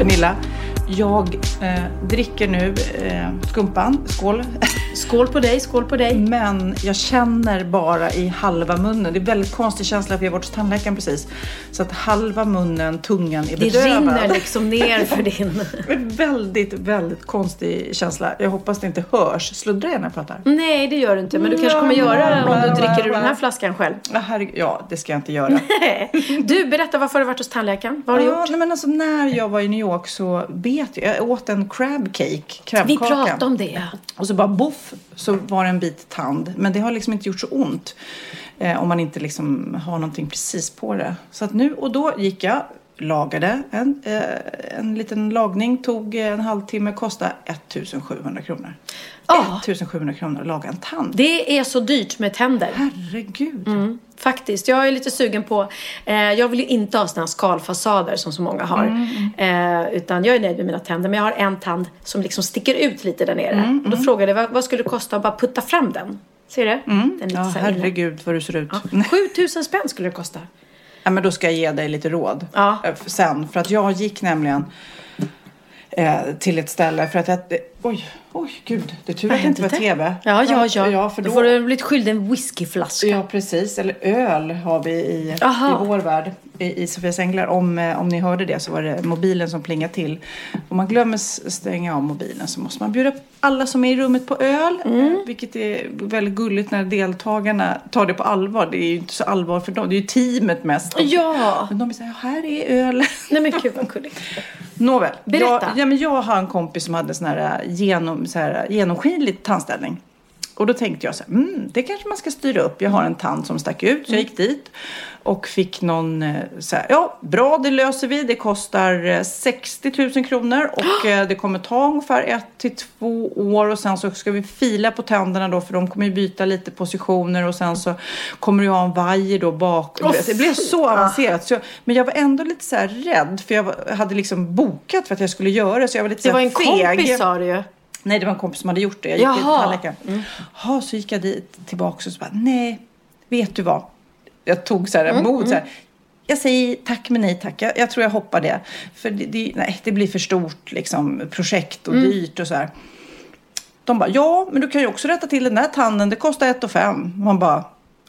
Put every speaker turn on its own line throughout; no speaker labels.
Pernilla, jag eh, dricker nu eh, skumpan. Skål.
Skål på dig, skål på dig.
Men jag känner bara i halva munnen. Det är väldigt konstig känsla för jag har varit hos tandläkaren precis. Så att halva munnen, tungan är
Det
bedövad.
rinner liksom ner för din...
Väldigt, väldigt konstig känsla. Jag hoppas det inte hörs. Sluddrar jag när jag pratar?
Nej, det gör du inte. Men du kanske kommer göra om du dricker ur den här flaskan själv.
Ja. Ja, det ska jag inte göra.
Du, berätta varför har du varit hos tandläkaren? Vad har du
Ja,
gjort?
nej, men alltså, när jag var i New York så bet jag. Jag åt en crab cake, krabbkaka.
Vi pratade om det.
Och så bara boff så var det en bit tand. Men det har liksom inte gjort så ont. Eh, om man inte liksom har någonting precis på det. Så att nu och då gick jag, lagade en, eh, en liten lagning. Tog eh, en halvtimme, kostade 1700 kronor.
Ja.
1700 kronor att laga en tand.
Det är så dyrt med tänder.
Herregud.
Mm. Faktiskt. Jag är lite sugen på... Eh, jag vill ju inte ha såna här skalfasader som så många har. Eh, utan jag är nöjd med mina tänder. Men jag har en tand som liksom sticker ut lite där nere. och då frågade jag vad, vad skulle det kosta att bara putta fram den? Ser du? Den är lite
Ja,
inne.
herregud vad du ser ut.
Ja. 7000 spänn skulle det kosta.
Ja, men då ska jag ge dig lite råd
Ja.
eh, sen. För att jag gick nämligen eh, till ett ställe för att jag... Oj, oj, gud. Det är tur att det inte var tv.
Ja, ja, ja.
Ja, för
då
då...
får du blivit skyldig en whiskyflaska.
Ja, precis. Eller öl har vi i,
Aha.
i vår värld. I, i Sofias Änglar. Om, eh, om ni hörde det så var det mobilen som plingade till. Om man glömmer stänga av mobilen så måste man bjuda alla som är i rummet på öl.
Mm.
eh, Vilket är väldigt gulligt när deltagarna tar det på allvar. Det är ju inte så allvar för dem. Det är ju teamet mest.
Ja.
Men de säger, här är öl.
Nej men gud vad gulligt.
Nåväl.
Berätta.
Jag, ja, men jag har en kompis som hade sån här, äh, genom, så här genomskinlig tandställning. Och då tänkte jag så här, mm, det kanske man ska styra upp. Jag har en tand som stack ut. Så jag gick dit och fick någon eh, så här, ja bra det löser vi. Det kostar eh, 60 000 kronor och eh, det kommer ta ungefär ett till två år. Och sen så ska vi fila på tänderna då för de kommer ju byta lite positioner och sen så kommer du ha en vajer då bak. det blev så avancerat. Så jag, men jag var ändå lite så här rädd för jag var, hade liksom bokat för att jag skulle göra det. Så jag var lite
Det
så
var
här
en
feg.
kompis sa du ju.
Nej, det var en kompis som hade gjort det. Jag gick till
Jaha.
tandläkaren. Ja, så gick jag dit tillbaka och så bara, nej, vet du vad? Jag tog så här
Mm,
mod så här. Jag säger tack men nej tack. Jag, jag tror jag hoppar det. För det, det, nej, det blir för stort liksom, projekt och
Mm.
dyrt och så här. De bara, ja, men du kan ju också rätta till den där tanden. Det kostar ett och fem. Man bara,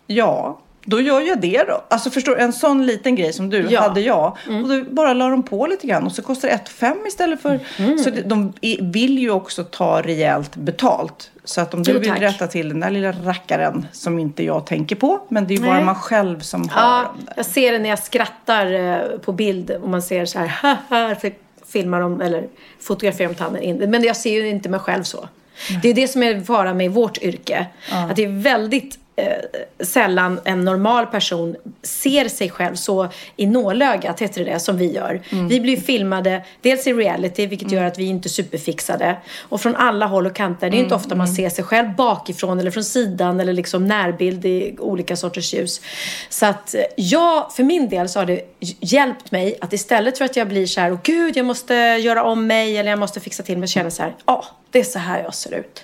ja, då gör jag det då. Alltså förstår en sån liten grej som du
Ja.
hade jag. Och då bara la de på lite grann och så kostar det ett och fem istället för. Så det, de vill ju också ta rejält betalt. Så att om du
Jo,
vill
tack.
rätta till den där lilla rackaren som inte jag tänker på. Men det är ju bara man själv som har
Ja,
dem där.
jag ser det när jag skrattar eh, på bild och man ser så här, "Ha, ha", för filmar dem eller fotograferar om tanden in. Men jag ser ju inte mig själv så. Det är det som är faran med vårt yrke. Att det är väldigt sällan en normal person ser sig själv så i nålögat, heter det det, som vi gör. Vi blir filmade, dels i reality, vilket gör att vi inte är superfixade. Och från alla håll och kanter. Det är inte ofta man ser sig själv bakifrån eller från sidan eller liksom närbild i olika sorters ljus. Så att eh, jag, för min del så har det hjälpt mig att istället för att jag blir så här, åh gud, jag måste göra om mig eller jag måste fixa till mig, känna så här, ja, det är så här jag ser ut.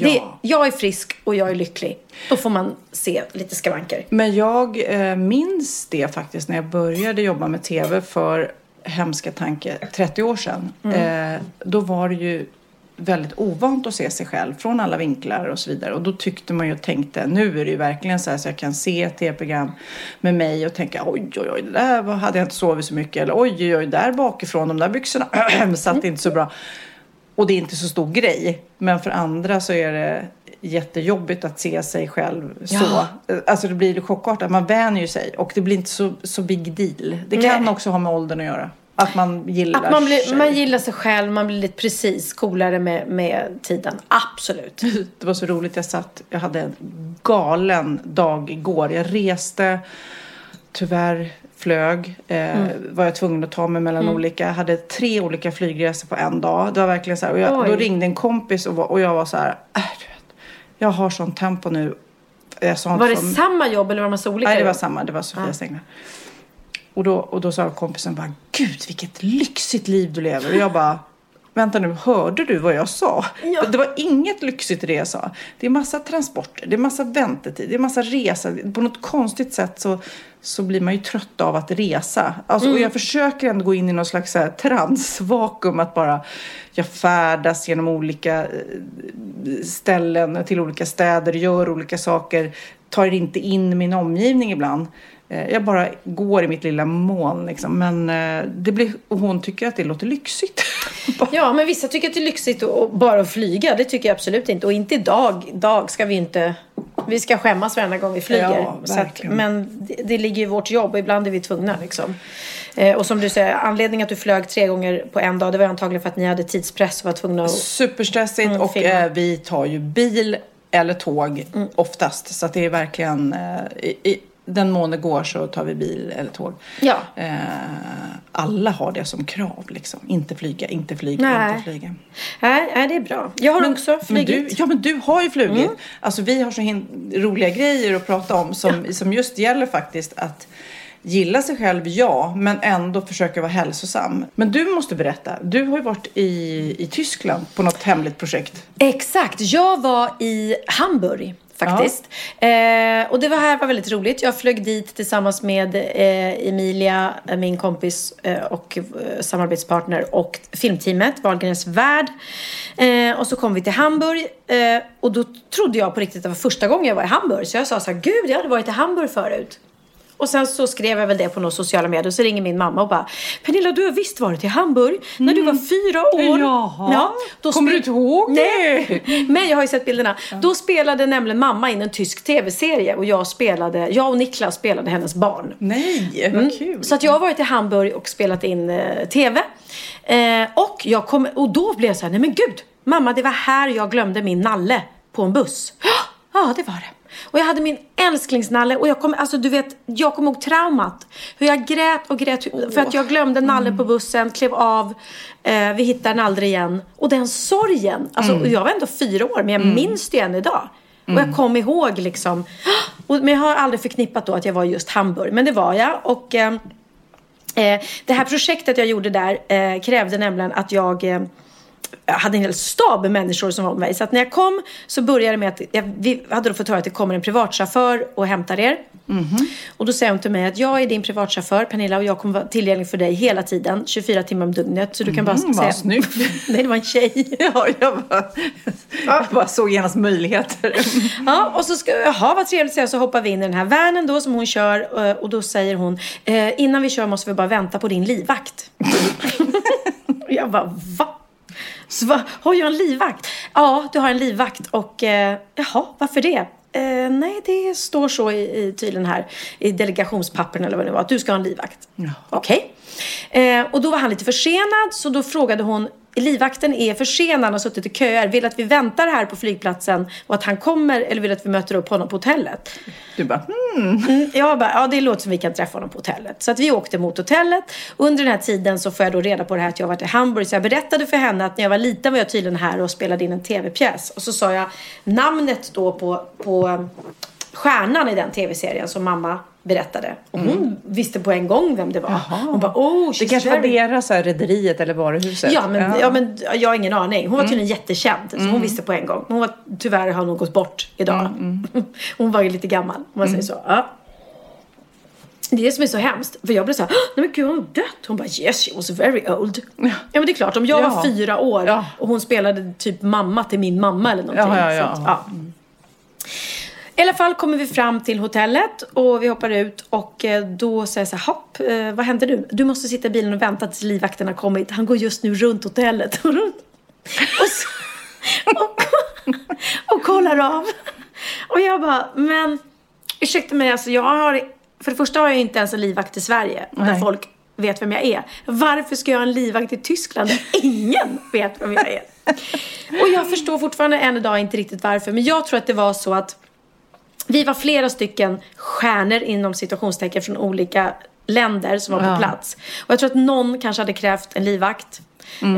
Ja.
Det, jag är frisk och jag är lycklig. Då får man se lite skavanker.
Men jag eh, minns det faktiskt när jag började jobba med tv för hemska tanke 30 år sedan. Eh, då var det ju väldigt ovant att se sig själv från alla vinklar och så vidare. Och då tyckte man ju och tänkte, nu är det ju verkligen så här så jag kan se ett tv-program med mig och tänka oj, oj, oj, det där hade jag inte sovit så mycket. Eller oj, oj, oj, där bakifrån, de där byxorna satt inte så bra. Och det är inte så stor grej. Men för andra så är det jättejobbigt att se sig själv så.
Ja.
Alltså det blir chockartat. Man vänjer ju sig och det blir inte så, så big deal. Det kan
Nej.
också ha med åldern att göra. Att man gillar
Att man, blir,
sig.
man gillar sig själv, man blir lite precis coolare med, med tiden. Absolut.
Det var så roligt. Jag satt, jag hade en galen dag igår. Jag reste, tyvärr flög. Eh, Var jag tvungen att ta mig mellan olika. Jag hade tre olika flygresor på en dag. Det var verkligen så här. Och jag, då ringde en kompis och, var, och jag var så här. Äh, du vet, jag har sånt tempo nu. Jag sa
Var det
som-
samma jobb eller var det massa olika
Nej, det var samma. Det var Sofias änglar. Och då, och då sa kompisen bara, Gud vilket lyxigt liv du lever. Och jag bara, vänta nu, hörde du vad jag sa?
Ja.
Det var inget lyxigt i det jag sa. Det är massa transporter, det är massa väntetid, det är massa resor. På något konstigt sätt så, så blir man ju trött av att resa. Alltså, Och jag försöker ändå gå in i någon slags så här transvakuum. Att bara, jag färdas genom olika eh, ställen till olika städer, gör olika saker, tar inte in min omgivning ibland. Eh, Jag bara går i mitt lilla moln liksom. Men eh, det blir, och hon tycker att det låter lyxigt.
Ja, men vissa tycker att det är lyxigt att att bara att flyga. Det tycker jag absolut inte. Och inte idag. Idag ska vi inte... Vi ska skämmas varenda gång vi flyger.
Ja,
så att, men det, det ligger i vårt jobb och ibland är vi tvungna liksom. Eh, och som du säger, anledningen att du flög tre gånger på en dag det var antagligen för att ni hade tidspress och var tvungna att...
Superstressigt
Mm,
och eh, vi tar ju bil eller tåg oftast. Så det är verkligen, eh, i den mån det går så tar vi bil eller tåg.
Ja.
Eh, alla har det som krav liksom. Inte flyga, inte flyga,
Nej.
inte flyga.
Nej, nej, det är bra. Jag har också
Men
flugit.
du, ja men du har ju flugit. Alltså vi har så roliga grejer att prata om som, som just gäller faktiskt att gilla sig själv, ja, men ändå försöka vara hälsosam. Men du måste berätta. Du har ju varit i, i Tyskland på något hemligt projekt.
Exakt. Jag var i Hamburg faktiskt. Eh, och det var här var väldigt roligt. Jag flög dit tillsammans med eh, Emilia, min kompis eh, och eh, samarbetspartner och filmteamet, Wahlgrens värld. Eh, och så kom vi till Hamburg eh, och då trodde jag på riktigt att det var första gången jag var i Hamburg. Så jag sa så här, gud jag hade varit i Hamburg förut. Och sen så skrev jag väl det på några sociala medier och så ringer min mamma och bara Pernilla du har visst varit i Hamburg när du var fyra år.
Jaha.
då
Kommer du inte ihåg
Nej, men jag har ju sett bilderna. Då spelade nämligen mamma in en tysk tv-serie och jag spelade, jag och Niklas spelade hennes barn.
Nej, vad kul.
Mm. Så att jag har varit i Hamburg och spelat in eh, tv. Eh, och, jag kom, och då blev jag så här, nej men gud, mamma det var här jag glömde min nalle på en buss. Ja, det var det. Och jag hade min älsklingsnalle och jag kom, alltså du vet, jag kommer ihåg traumat. Hur jag grät och grät för att jag glömde nallen på bussen, klev av, eh, vi hittade den aldrig igen. Och den sorgen, alltså och jag var ändå fyra år men jag minns det än idag. Och jag kom ihåg liksom, och, men jag har aldrig förknippat då att jag var just Hamburg, men det var jag. Och eh, Eh, det här projektet jag gjorde där eh, krävde nämligen att jag eh, jag hade en hel stab med människor som var med mig. Så att när jag kom så började det med att jag, vi hade då fått höra att det kommer en privatchaufför och hämtar er. Och då säger hon till mig att jag är din privatchaufför Pernilla och jag kommer vara tillgänglig för dig hela tiden. 24 timmar om dygnet. Så du kan bara
Mm, vad
säga...
snyggt.
Nej, det var en tjej.
Ja, jag bara, jag bara såg genast möjligheter.
Ja, och så ska, jaha vad trevligt säga, så hoppar vi in i den här vanen då som hon kör eh, och då säger hon eh, innan vi kör måste vi bara vänta på din livvakt. jag bara va? Så va, har jag en livvakt? Ja, du har en livvakt och eh, jaha, varför det? Eh, nej, det står så i, i tydligen här i delegationspapperna eller vad det var att du ska ha en livvakt. Okej. Eh, och då var han lite försenad så då frågade hon Livvakten är försenad och har suttit i köer. Vill att vi väntar här på flygplatsen och att han kommer eller vill att vi möter upp honom på hotellet?
Du bara, hmm.
Mm, jag bara, ja det låter som vi kan träffa honom på hotellet. Så att vi åkte mot hotellet. Under den här tiden så får jag då reda på det här att jag har varit i Hamburg. Så jag berättade för henne att när jag var liten var jag tydligen här och spelade in en tv-pjäs. Och så sa jag namnet då på, på stjärnan i den tv-serien som mamma berättade. Och hon visste på en gång vem det var. Hon bara, oh,
Det kanske var deras rederiet eller varuhuset.
Ja men, ja. men jag har ingen aning. Hon var tydligen
Mm.
jättekänd. Så hon visste på en gång. Hon var, tyvärr har hon gått bort idag.
Mm,
Hon var ju lite gammal om man säger så. Ja. Det är det som är så hemskt. För jag blev så här, "Åh, nej men gud hon har dött. Hon bara yes she was very old. Ja, men det är klart om jag
Ja.
var fyra år
Ja.
och hon spelade typ mamma till min mamma eller någonting.
Ja, ja, ja.
Så ja. I alla fall kommer vi fram till hotellet och vi hoppar ut och eh, då säger jag så här, hopp, eh, vad händer nu? Du måste sitta i bilen och vänta tills livvakten har kommit. Han går just nu runt hotellet. Och, så, och, och kollar av. Och jag bara, men ursäkta mig, alltså jag har, för det första har jag inte ens en livvakt i Sverige. Där folk vet vem jag är. Varför ska jag ha en livvakt i Tyskland där ingen vet vem jag är? Och jag förstår fortfarande än idag inte riktigt varför. Men jag tror att det var så att vi var flera stycken stjärnor inom situationstecken från olika länder som var på
Ja.
plats. Och jag tror att någon kanske hade krävt en livvakt.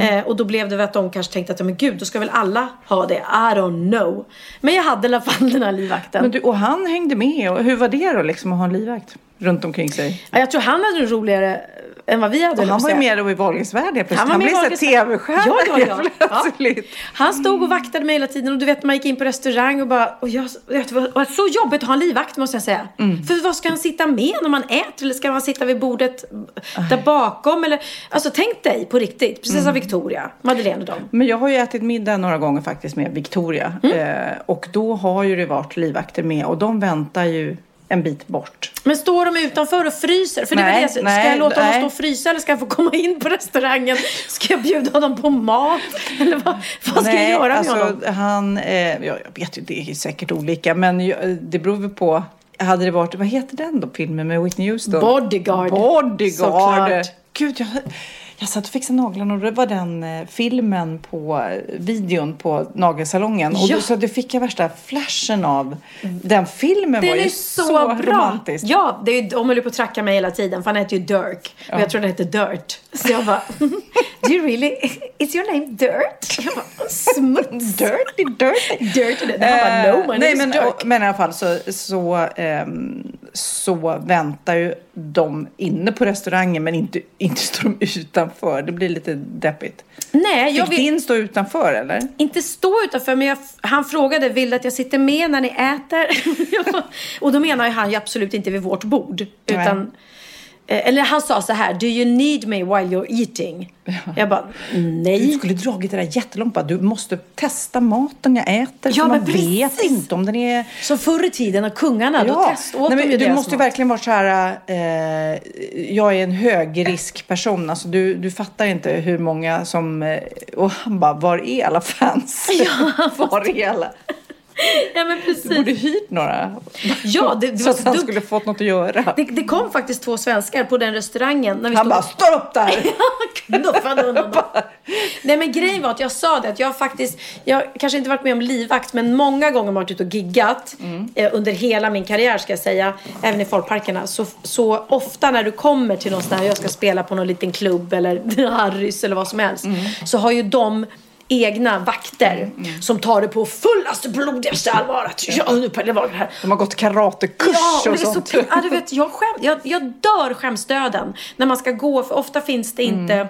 Eh, och då blev det väl att de kanske tänkte att, men gud, då ska väl alla ha det. I don't know. Men jag hade i alla fall den här livvakten.
Men du, och han hängde med. Och hur var det då liksom att ha en livvakt runt omkring sig?
Ja, jag tror han hade det roligare än vad vi hade.
Och han var ju värld helt plötsligt.
Han var
Han blev så här
Wahlgrens värld.
tv-stjärna
Ja, ja, ja.
helt
Ja.
plötsligt.
Han stod och vaktade mig hela tiden och du vet man gick in på restaurang och bara och jag, det var så jobbigt att ha en livvakt måste jag säga.
Mm.
För vad ska han sitta med när man äter eller ska man sitta vid bordet där bakom eller alltså tänk dig på riktigt prinsessa
Mm.
Victoria, Madeleine och dem.
Men jag har ju ätit middag några gånger faktiskt med Victoria.
Mm.
Eh, och då har ju det varit livvakter med och de väntar ju en bit bort.
Men står de utanför och fryser? För det var
Nej,
det, ska
nej,
jag låta
nej.
dem stå och frysa eller ska jag få komma in på restaurangen? Ska jag bjuda dem på mat? Eller vad, vad ska jag göra med
alltså,
honom?
han, eh, ja, jag vet ju, det är säkert olika, men ju- det beror väl på. Hade det varit, vad heter den då, filmen med Whitney Houston?
Bodyguard.
Bodyguard.
Såklart.
Gud, jag, jag satt och fixade naglarna och det var den eh, filmen på eh, videon på nagelsalongen. Och
Ja.
då, så det fick jag värsta flashen av. Den filmen
Den
var ju
är så, bra.
romantisk.
Ja, det är, ju- de höll ju på att tracka mig hela tiden för han heter ju Dirk. Och jag tror den heter Dirt. Så jag bara, do you really, is your name Dirt? Jag bara, smuts.
Dirty, dirty.
Dirt. Och det. Han bara, no, my name
nej,
is
men,
Dirk.
och, men i alla fall så, så, ehm, så väntar ju de inne på restaurangen men inte, inte står de utanför. Det blir lite deppigt.
Nej, jag
Fick
vill
din stå utanför eller?
inte stå utanför men jag, han frågade, vill att jag sitter med när ni äter? Och då menar ju han ju absolut inte vid vårt bord. Utan, eh, eller han sa så här, do you need me while you're eating? Jag bara,
Du
nej.
skulle dragit det där jättelångt bara. Du måste testa maten jag äter.
Ja, men
vet
precis.
inte om den är...
Som förr i tiden när kungarna, då teståt
Nej,
de
men
ju
Du måste ju verkligen vara så här. Eh, jag är en högriskperson. Alltså, du, du fattar inte hur många som... Eh, och han bara, var är alla fans?
Ja,
var är alla?
Ja men
Du borde
precis.
hyrt några.
Ja, det, det
så
var
att
så
han
dumt.
skulle fått något att göra.
Det, det kom faktiskt två svenskar på den restaurangen. När vi
Han
stod...
bara, upp där!
Knuffade undan. Nej men grejen var att jag sa det att jag faktiskt, jag kanske inte varit med om livvakt men många gånger varit ute och giggat
Mm.
eh, under hela min karriär ska jag säga, även i folkparkerna. Så, så ofta när du kommer till någon sån här, jag ska spela på någon liten klubb eller Harrys eller vad som helst.
Mm.
Så har ju de egna vakter som tar det på fullaste blodigaste allvar. Att, ja, nu på det var det här.
De har gått karatekurs
Ja, och
och
det är så
sånt.
pin- ja, du vet, jag, skäm, jag, jag dör skämsdöden när man ska gå, för ofta finns det inte
Mm.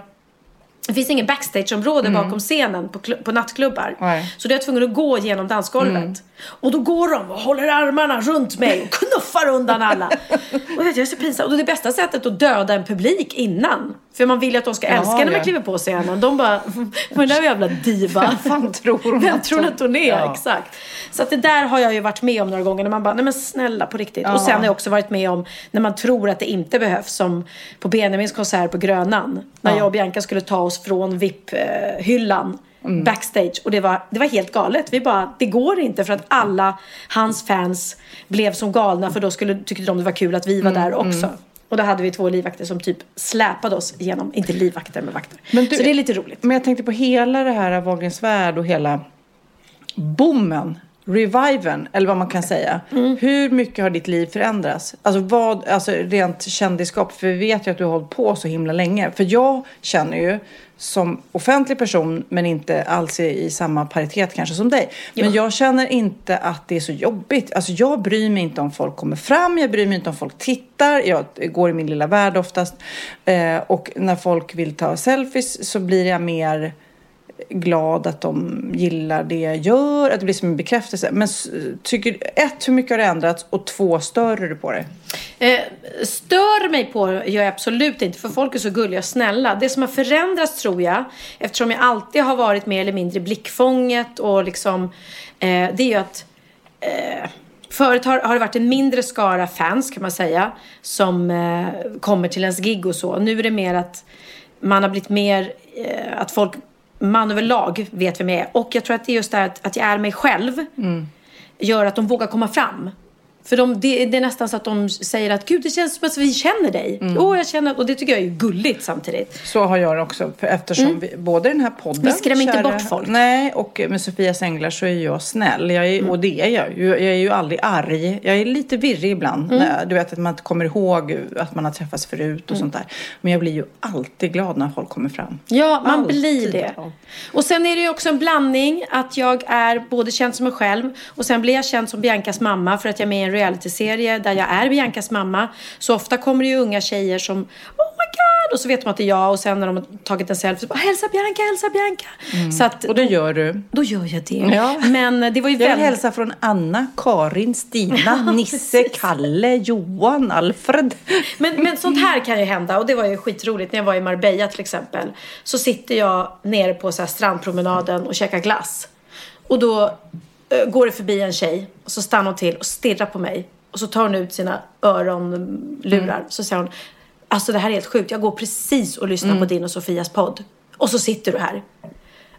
Det finns ingen backstageområde bakom scenen på, på nattklubbar.
Nej.
Så då är jag tvungen att gå genom dansgolvet.
Mm.
Och då går de och håller armarna runt mig och knuffar undan alla. och vet, jag är så pinsam. Och det är bästa sättet att döda en publik innan. För man vill ju att de ska
Ja,
älska när man
ja.
kliver på scenen. De bara, men den där jävla diva.
Vem fan tror hon
Vem
att
tror att hon är?
Ja.
Exakt. Så att det där har jag ju varit med om några gånger när man bara, nej men snälla på riktigt.
Ja.
Och sen har jag också varit med om när man tror att det inte behövs. Som på Benjamins konsert på Grönan. När
Ja.
jag och Bianca skulle ta oss från VIP-hyllan.
Mm.
Backstage. Och det var, det var helt galet. Vi bara, det går inte för att alla hans fans blev som galna. För då skulle, tyckte de det var kul att vi var
Mm,
där också. Och då hade vi två livvakter som typ släpade oss igenom, inte livvakter men vakter.
Men du-
så det är lite roligt.
Men jag tänkte på hela det här Wahlgrens värld och hela boomen, reviven, eller vad man kan säga.
Mm.
Hur mycket har ditt liv förändrats? Alltså, vad, alltså rent kändisskap, för vi vet ju att du har hållit på så himla länge. För jag känner ju som offentlig person, men inte alls i, i samma paritet kanske som dig. Men jag känner inte att det är så jobbigt. Alltså jag bryr mig inte om folk kommer fram, jag bryr mig inte om folk tittar. Jag går i min lilla värld oftast. Eh, och när folk vill ta selfies så blir jag mer glad att de gillar det jag gör, att det blir som en bekräftelse. Men tycker, ett, hur mycket har det ändrats? Och två, stör du på det?
Eh, stör mig på det gör jag absolut inte, för folk är så gulliga och snälla. Det som har förändrats tror jag, eftersom jag alltid har varit mer eller mindre i blickfånget och liksom, eh, det är ju att eh, Förut har, har det varit en mindre skara fans kan man säga som eh, kommer till ens gig och så. Nu är det mer att man har blivit mer, eh, att folk man överlag vet vem jag är. Och jag tror att det är just det här att, att jag är mig själv. Gör att de vågar komma fram. För de, det, det är nästan så att de säger att gud det känns som att vi känner dig. Mm. jag känner, och det tycker jag är gulligt samtidigt.
Så har jag också. Eftersom mm. vi, både den här podden. Vi
skrämmer inte bort folk.
Nej, och med Sofias änglar så är jag snäll. Jag är, mm. Och det är jag. Jag är ju aldrig arg. Jag är lite virrig ibland. Mm. Du vet att man inte kommer ihåg att man har träffats förut och mm. sånt där. Men jag blir ju alltid glad när folk kommer fram.
Ja, man alltid blir det. Och sen är det ju också en blandning att jag är både känd som mig själv och sen blir jag känd som Biancas mamma för att jag är med i en realityserie där jag är Biancas mamma. Så ofta kommer det ju unga tjejer som Oh my god! Och så vet de att det är jag och sen när de har tagit en selfie så bara hälsa Bianca, hälsa Bianca.
Mm. Så att,
och
det gör du?
Då gör jag det. Ja. Men det var ju
jag vill hälsa från Anna, Karin, Stina, Nisse, Kalle, Johan, Alfred.
Men, men sånt här kan ju hända och det var ju skitroligt när jag var i Marbella till exempel. Så sitter jag nere på så strandpromenaden och käkar glass. Och då går det förbi en tjej och så stannar hon till och stirrar på mig. Och så tar hon ut sina öronlurar. Mm. Så säger hon, alltså det här är helt sjukt. Jag går precis och lyssnar mm. på din och Sofias podd. Och så sitter du här.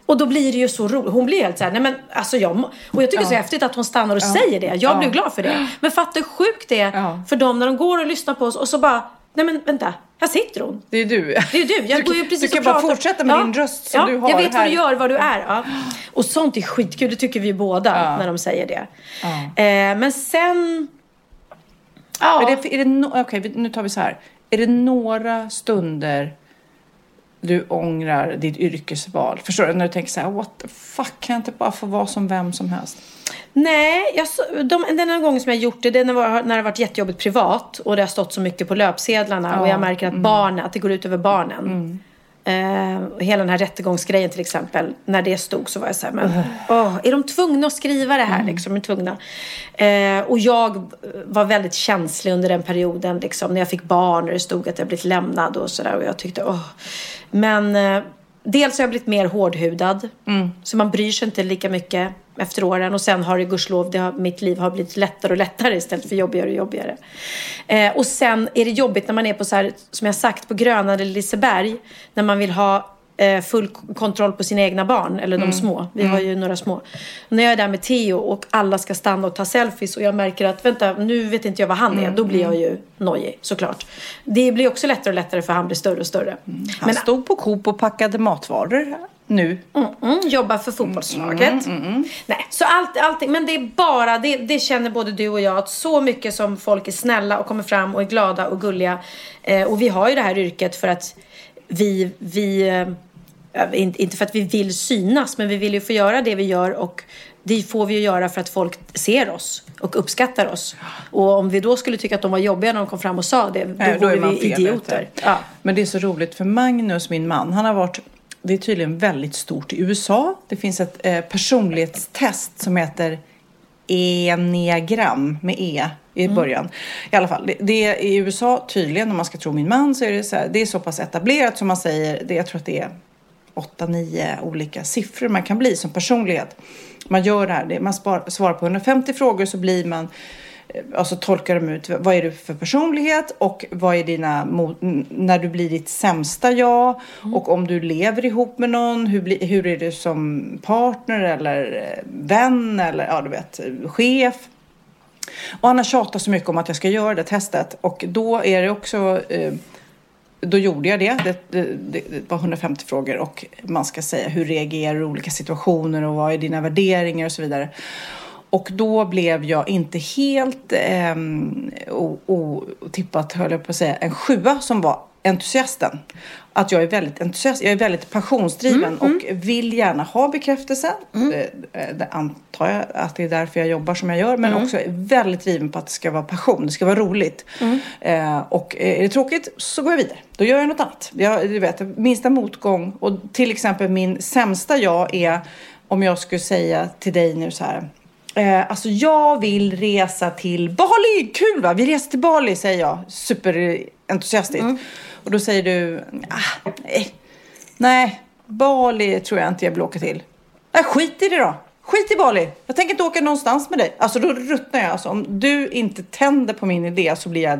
Och då blir det ju så roligt. Hon blir helt såhär, nej men alltså jag Och jag tycker ja. det är så häftigt att hon stannar och ja. säger det. Jag blir glad för det. Men fatta hur sjukt det är för dem när de går och lyssnar på oss och så bara, nej men vänta. Här sitter hon.
Det är du.
Det är du. Jag går ju precis
du kan bara pratar. fortsätta med ja. din röst som
ja.
du har
Jag vet
här.
vad du gör, vad du är. Ja. Och sånt är skitkul. Det tycker vi båda när de säger det. Eh, men sen...
Ja. Är det, är det no Okej, okay, nu tar vi så här. Är det några stunder du ångrar ditt yrkesval? Förstår du? När du tänker så här, what the fuck, kan jag inte bara få vara som vem som helst?
Nej, jag, de, den enda gången som jag gjort det, det när, när det varit jättejobbigt privat och det har stått så mycket på löpsedlarna ja, och jag märker att, mm. barnen, att det går ut över barnen. Mm. Uh, hela den här rättegångsgrejen till exempel. När det stod så var jag så här, men oh, är de tvungna att skriva det här? Mm. Liksom, är tvungna? Uh, och jag var väldigt känslig under den perioden. Liksom, när jag fick barn och det stod att jag blivit lämnad och sådär. Och jag tyckte, oh. Men uh, dels har jag blivit mer hårdhudad. Mm. Så man bryr sig inte lika mycket efter åren. Och sen har det gudskelov, det har, mitt liv har blivit lättare och lättare istället för jobbigare och jobbigare. Eh, och sen är det jobbigt när man är på så här, som jag sagt, på Gröna eller Liseberg. När man vill ha eh, full kontroll på sina egna barn, eller de mm. små. Vi mm. har ju några små. När jag är där med Theo och alla ska stanna och ta selfies och jag märker att vänta, nu vet inte jag vad han är. Mm. Då blir jag ju nojig såklart. Det blir också lättare och lättare för han blir större och större.
Mm. Han Men, stod på Coop och packade matvaror nu.
Mm, mm, jobbar för fotbollslaget. Mm, Nej, så allt, allting, men det är bara, det, det, känner både du och jag, att så mycket som folk är snälla och kommer fram och är glada och gulliga. Eh, och vi har ju det här yrket för att vi, vi eh, inte för att vi vill synas, men vi vill ju få göra det vi gör och det får vi ju göra för att folk ser oss och uppskattar oss. Och om vi då skulle tycka att de var jobbiga när de kom fram och sa det, då, Nej, då vore vi idioter.
Ja. Men det är så roligt för Magnus, min man, han har varit det är tydligen väldigt stort i USA. Det finns ett eh, personlighetstest som heter Enneagram med E i mm. början. I alla fall, det, det, är i USA tydligen, om man ska tro min man, så är det så, här, det är så pass etablerat som man säger, det, jag tror att det är åtta, nio olika siffror man kan bli som personlighet. Man gör det här, det, man spar, svarar på 150 frågor så blir man alltså tolkar de ut vad är du för personlighet och vad är dina, när du blir ditt sämsta jag mm. och om du lever ihop med någon, hur, bli, hur är du som partner eller eh, vän eller ja du vet, chef. Och han har tjatat så mycket om att jag ska göra det testet och då är det också eh, då gjorde jag det. Det, det. det, var 150 frågor och man ska säga hur reagerar du i olika situationer och vad är dina värderingar och så vidare. Och då blev jag inte helt eh, otippat, höll jag på att säga, en sjua som var entusiasten. Att jag är väldigt entusiast, jag är väldigt passionsdriven mm, mm. och vill gärna ha bekräftelse. Mm. Det, det, antar jag att det är därför jag jobbar som jag gör. Men mm. också är väldigt driven på att det ska vara passion, det ska vara roligt. Mm. Eh, och är det tråkigt så går jag vidare. Då gör jag något annat. Jag, du vet, minsta motgång och till exempel min sämsta jag är om jag skulle säga till dig nu så här Eh, alltså jag vill resa till Bali. Kul va? Vi reser till Bali säger jag superentusiastiskt. Mm. Och då säger du, ah, nej. nej, Bali tror jag inte jag vill åka till. Nej, skit i det då. Skit i Bali. Jag tänker inte åka någonstans med dig. Alltså då ruttnar jag. Alltså, om du inte tänder på min idé så blir jag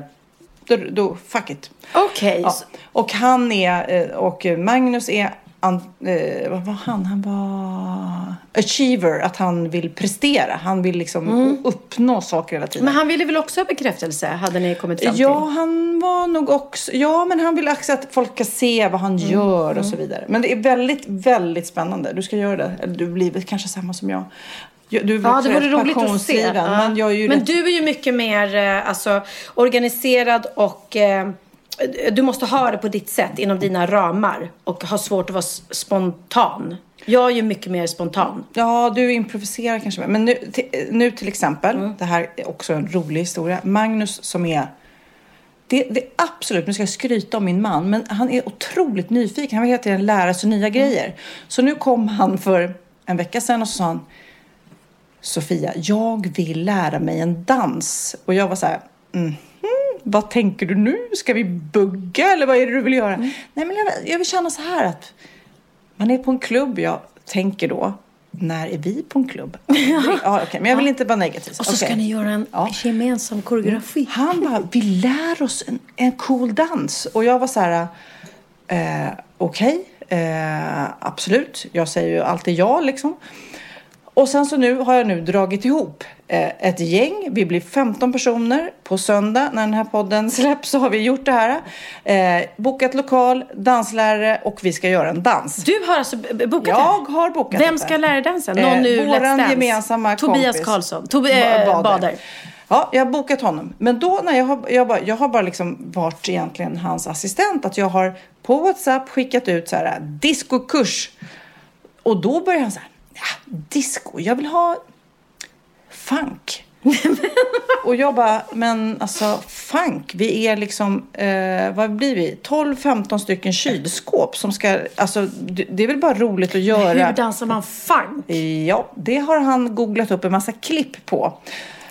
då, då fuck it.
Okej. Okay. Ja.
Och han är, eh, och Magnus är an, eh, vad var han? Han var achiever, att han vill prestera. Han vill liksom uppnå saker hela tiden.
Men han ville väl också ha bekräftelse, hade ni kommit fram till?
Ja, han var nog också... Ja, men han vill också att folk ska se vad han
Mm,
gör och så vidare. Men det är väldigt, väldigt spännande. Du ska göra det. Eller du blir kanske samma som jag. Du
Ja, det vore roligt att se. Ja.
Men
men du är ju mycket mer eh, alltså, organiserad och eh, du måste ha det på ditt sätt inom dina ramar och har svårt att vara spontan. Jag är ju mycket mer spontan.
Ja, du improviserar kanske mer. Men nu, till, nu till exempel,
Mm.
det här är också en rolig historia. Magnus som är det, det är absolut, nu ska jag skryta om min man, men han är otroligt nyfiken. Han vill hela tiden lära sig
Mm.
nya grejer. Så nu kom han för en vecka sedan och så sa han Sofia, jag vill lära mig en dans. Och jag var så här, mhm, vad tänker du nu? Ska vi bugga eller vad är det du vill göra?
Mm.
Nej, men jag, jag vill känna så här att man är på en klubb, jag tänker då, när är vi på en klubb? ja, okej, men jag vill inte vara negativ.
Och så ska
Okej.
ni göra en
Ja.
gemensam koreografi.
Han bara, vi lär oss en, en cool dans. Och jag var så här, eh, okej, eh, absolut. Jag säger ju alltid ja liksom. Och sen så nu har jag nu dragit ihop eh, ett gäng. Vi blir 15 personer. På söndag när den här podden släpps så har vi gjort det här. Eh, bokat lokal, danslärare och vi ska göra en dans.
Du har alltså bokat
Jag
det?
har bokat
Vem ska lära dig dansen?
Eh,
Någon ur
våran
Let's
gemensamma
Tobias
kompis.
Karlsson. Tobi eh,
Ba-
Bader.
Ja, jag har bokat honom. Men då när jag har, jag, bara, jag har bara liksom varit egentligen hans assistent. Att jag har på WhatsApp skickat ut så här discokurs. Och då börjar han så här, ja, disco, jag vill ha funk. och jag bara, men alltså funk, vi är liksom, eh, vad blir vi? 12-15 stycken kylskåp som ska, alltså det, det är väl bara roligt att göra.
Hur dansar man funk?
Ja, det har han googlat upp en massa klipp på.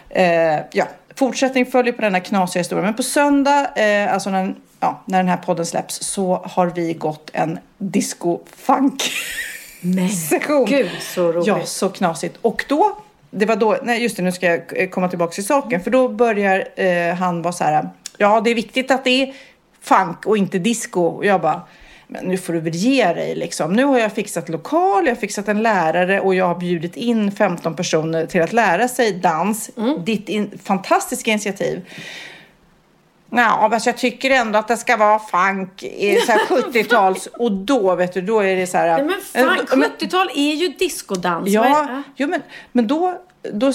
Eh, ja, fortsättning följer på denna knasiga historia. Men på söndag, eh, alltså när, ja, när den här podden släpps, så har vi gått en disco-funk
Men
session.
gud så roligt.
Ja, så knasigt. Och då, det var då, nej just det, nu ska jag komma tillbaka till saken. För då börjar eh, han vara så här, ja det är viktigt att det är funk och inte disco. Och jag bara, men nu får du väl ge dig liksom. Nu har jag fixat lokal, jag har fixat en lärare och jag har bjudit in 15 personer till att lära sig dans. Ditt in, fantastiska initiativ. Ja, men jag tycker ändå att det ska vara funk, i så här 70-tals. Och då, vet du, då är det så här...
Nej, men
Eh,
fan, 70-tal är ju discodans. Vad är-
Ja, jo, men, men då, då,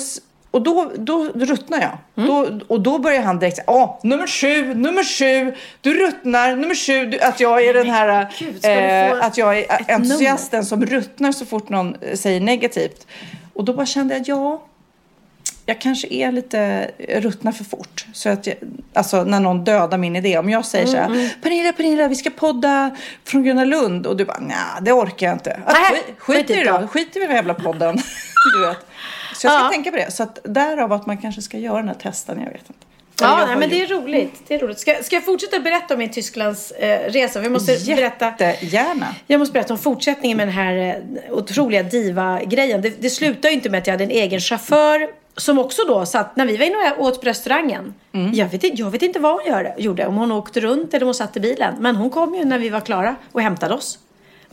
och då, då ruttnar jag.
Mm.
Då, och då börjar han direkt säga, åh, nummer sju, nummer sju, du ruttnar, nummer sju, du, att jag är den här,
Gud,
eh, att jag är entusiasten som ruttnar så fort någon säger negativt. Och då bara kände jag, ja, jag kanske är lite ruttnar för fort. Så att jag, alltså när någon dödar min idé. Om jag säger så
Mm,
här, Pernilla, Pernilla, vi ska podda från Gröna Lund. Och du bara, nej, det orkar jag inte. Att,
Nej,
skit, skit i det då. Skit i den här jävla podden. du vet. Så jag ska
Ja.
tänka på det. Så att därav att man kanske ska göra den här testen, jag vet inte.
Ja, nej, men det är roligt. Det är roligt. Ska, ska jag fortsätta berätta om min Tysklands eh, resa? Vi måste berätta.
Jättegärna.
Jag måste berätta om fortsättningen med den här eh, otroliga diva-grejen. Det, det slutar ju inte med att jag hade en egen chaufför som också då satt, när vi var inne och åt på restaurangen.
Mm.
Jag, vet, inte- jag vet inte vad hon gör, gjorde, om hon åkte runt eller om hon satt i bilen. Men hon kom ju när vi var klara och hämtade oss.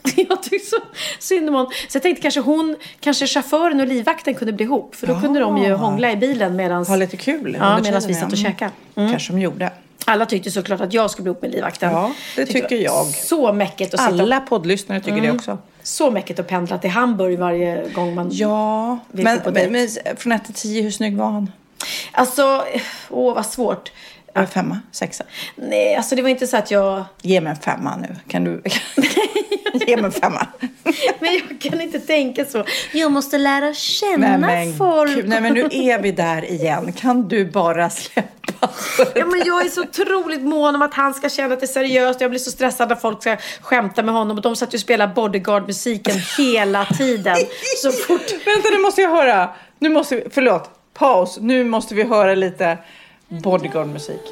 Jag tyckte så synd om hon. Så jag tänkte kanske hon, kanske chauffören och livvakten kunde bli ihop. För då kunde de ju
Ja.
hångla i bilen medans
Ha lite kul
Ja,
under
medan vi satt och
ja.
käkade.
Kanske de gjorde.
alla tyckte såklart att jag skulle bli ihop med livvakten.
Ja, det
Tyckte
tycker jag.
Så mäckigt att sitta
Alla poddlyssnare tycker det också.
Så mäckigt att pendla till Hamburg varje gång man...
Ja,
Vi
men,
på
men, men från 1 till 10, hur snygg var han?
Alltså, åh vad svårt.
Det Femma? Sexa?
Nej, alltså det var inte så att jag...
Ge mig en femma nu. Kan du? Ge mig en femma.
Men jag kan inte tänka så. Jag måste lära känna
Nej men,
folk.
gud, nej men nu är vi där igen. Kan du bara släppa?
Ja, men jag är så otroligt mån om att han ska känna att det är seriöst. Jag blir så stressad när folk ska skämta med honom. Och de satt ju och spelade bodyguard-musiken hela tiden. Så fort...
Vänta, nu måste jag höra. Nu måste vi, förlåt, paus. Nu måste vi höra lite bodyguard-musik.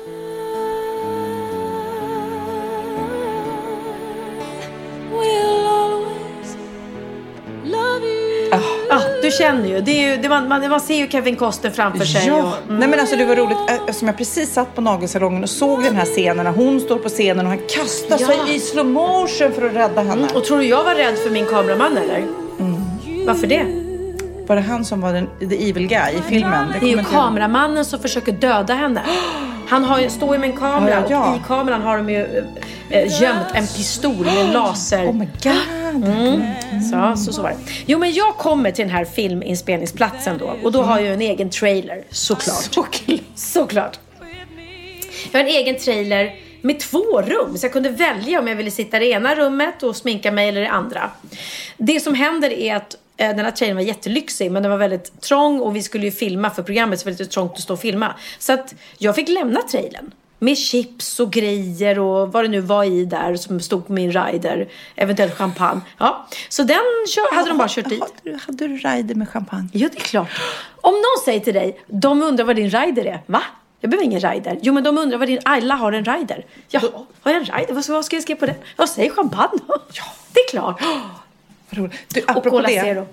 Känner ju. Det är ju det man, man, man ser ju Kevin Costner framför sig.
Ja,
Och, mm.
nej men alltså det var roligt som jag precis satt på nagelsalongen och såg den här scenen när hon står på scenen och han kastar
Ja.
sig i slow motion för att rädda henne.
Och tror du jag var rädd för min kameraman eller?
Mm.
Varför det?
Var det han som var den the evil guy i filmen?
Det är
kommer
ju kameramannen som försöker döda henne. Han har står ju med en kamera
ja, ja.
och i kameran har de ju äh, gömt en pistol med laser.
Oh my god.
Mm. Så, så, så var det. Jo, men jag kommer till den här filminspelningsplatsen då och då har jag en egen trailer, såklart.
Såklart.
Såklart. Jag har en egen trailer med två rum, så jag kunde välja om jag ville sitta i det ena rummet och sminka mig eller i det andra. Det som händer är att eh, den här trailern var jättelyxig men den var väldigt trång och vi skulle ju filma för programmet så det var lite trångt att stå och filma. Så att jag fick lämna trailern. Med chips och grejer och vad det nu var i där som stod på min rider. Eventuellt champagne. Ja. Så den kör, hade de bara kört dit.
Hade du, hade du rider med champagne?
Ja, det är klart. Om någon säger till dig, de undrar vad din rider är. Va? Jag behöver ingen rider. Jo, men de undrar vad din... Alla har en rider. Jaha, har jag en rider? Vad ska, vad ska jag skriva på den? Jag säger champagne. Ja, det är klart.
Vad roligt. Du,
Och
apropå
Cola
det
Zero.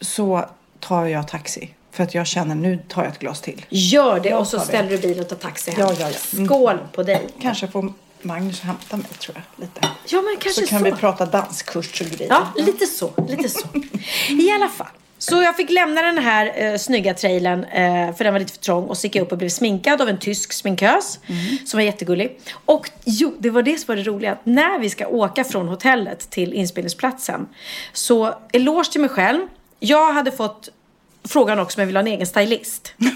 så tar jag taxi. För att jag känner nu tar jag ett glas till.
Gör det och så ställer du bilen och tar taxi hem.
Ja, ja, ja. Mm.
Skål på dig.
Kanske får Magnus hämta mig tror jag. Lite.
Ja, men kanske
så
så.
kan vi prata danskurs och grejer.
Ja, lite så. Lite så. I alla fall. Så jag fick lämna den här eh, snygga trailern eh, för den var lite för trång och så gick jag upp och blev sminkad av en tysk sminkös som var jättegullig. Och jo, det var det som var det roliga. Att när vi ska åka från hotellet till inspelningsplatsen så eloge till mig själv. Jag hade fått frågan också om jag vill ha en egen stylist.
Men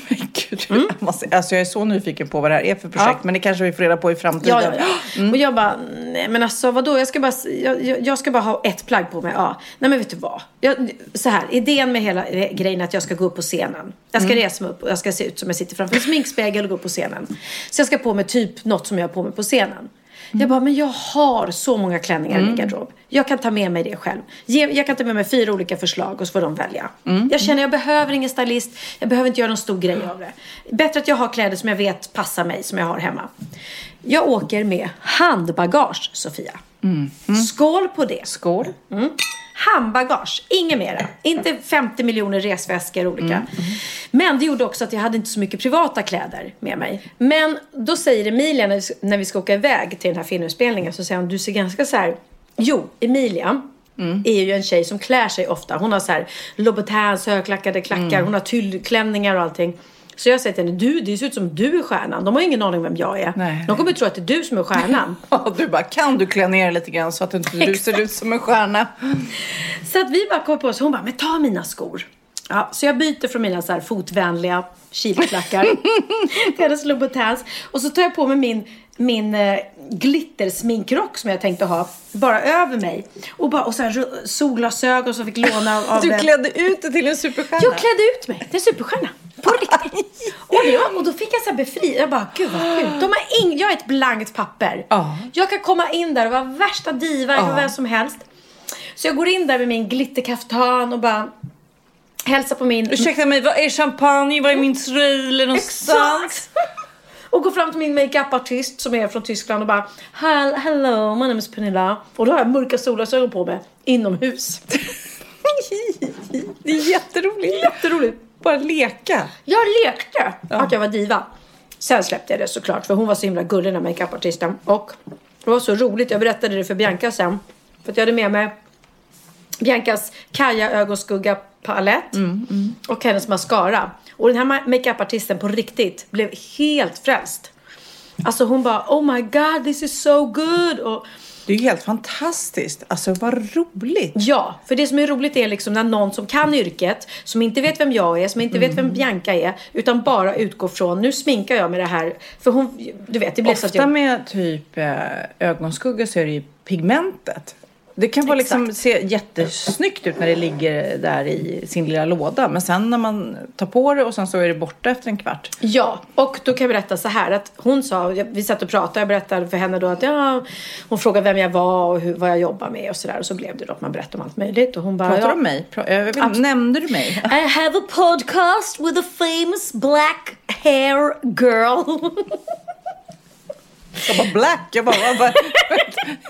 Gud, jag, måste, alltså jag är så nyfiken på vad det här är för projekt.
Ja.
Men det kanske vi får reda på i framtiden.
Ja, ja, ja. Och jag bara, nej men alltså vadå, jag ska bara, jag, jag- ska bara ha ett plagg på mig. Ja. Nej men vet du vad? Jag, så här, idén med hela grejen är att jag ska gå upp på scenen. Jag ska resa mig upp och jag ska se ut som jag sitter framför en sminkspegel och gå upp på scenen. Så jag ska på mig typ något som jag har på mig på scenen. Jag bara, men jag har så många klänningar i min garderob. Jag kan ta med mig det själv. Jag kan ta med mig fyra olika förslag och så får de välja. Jag känner jag behöver ingen stylist. Jag behöver inte göra någon stor grej av det. Bättre att jag har kläder som jag vet passar mig, som jag har hemma. Jag åker med handbagage, Sofia. Skål på det.
Skål.
Handbagage, inget mera. Inte 50 miljoner resväskor olika. Men det gjorde också att jag hade inte så mycket privata kläder med mig. Men då säger Emilia när vi, när vi ska åka iväg till den här filminspelningen så säger hon, du ser ganska så här... Jo, Emilia är ju en tjej som klär sig ofta. Hon har så här Louboutins högklackade klackar, hon har tyllklänningar och allting. Så jag säger till henne, du, det ser ut som du är stjärnan. De har ingen aning vem jag är.
Nej.
De kommer tro att det är du som är stjärnan.
Du bara, kan du klä ner lite grann så att inte du ser ut som en stjärna?
Så att vi bara kom på oss. Hon bara, men ta mina skor. Ja, så jag byter från mina så här fotvänliga kiloklackar till hennes Louboutins. Och så tar jag på mig min, min eh, glittersminkrock som jag tänkte ha bara över mig. Och, bara, och så här, solglasögon som jag fick låna av,
Du
den.
klädde ut dig till en superstjärna.
Jag klädde ut mig till en superstjärna. På riktigt. Och, var, och då fick jag så här befri. Jag bara, gud vad sjukt. De har ing, jag är ett blankt papper.
Ja.
Jag kan komma in där och vara värsta diva, jag vara vem som helst. Så jag går in där med min glitterkaftan och bara hälsar på min...
Ursäkta mig, vad är champagne? Var är min trailer någonstans?
Exakt! Och går fram till min makeupartist som är från Tyskland och bara "Hel- Hello, my name is Pernilla. Och då har jag mörka solglasögon på mig inomhus.
Det är jätteroligt.
Jätteroligt.
Bara leka.
Jag lekte att jag var diva. Sen släppte jag det såklart för hon var så himla gullig den här makeupartisten. Och det var så roligt, jag berättade det för Bianca sen. För att jag hade med mig Biancas Kaja ögonskugga palett och hennes mascara. Och den här ma- makeupartisten på riktigt blev helt frälst. Alltså hon bara oh my god this is so good. Och
Det är ju helt fantastiskt. Alltså vad roligt.
Ja, för det som är roligt är liksom när någon som kan yrket, som inte vet vem jag är, som inte vet vem Bianca är, utan bara utgår från, nu sminkar jag med det här. För hon, du vet, det blev så att
Ofta
jag...
med typ eh, ögonskugga så är det ju pigmentet. Det kan vara liksom, se jättesnyggt ut när det ligger där i sin lilla låda. Men sen när man tar på det och sen så är det borta efter en kvart.
Ja, och då kan jag berätta så här att hon sa, vi satt och pratade, jag berättade för henne då att ja, hon frågade vem jag var och hur, vad jag jobbar med och sådär. Och så blev det då att man berättade om allt möjligt. Och hon bara,
Pratar
ja,
du om mig? Pra- jag vet, inte, nämnde du mig?
I have a podcast with a famous black hair girl.
Jag bara black. Jag bara, är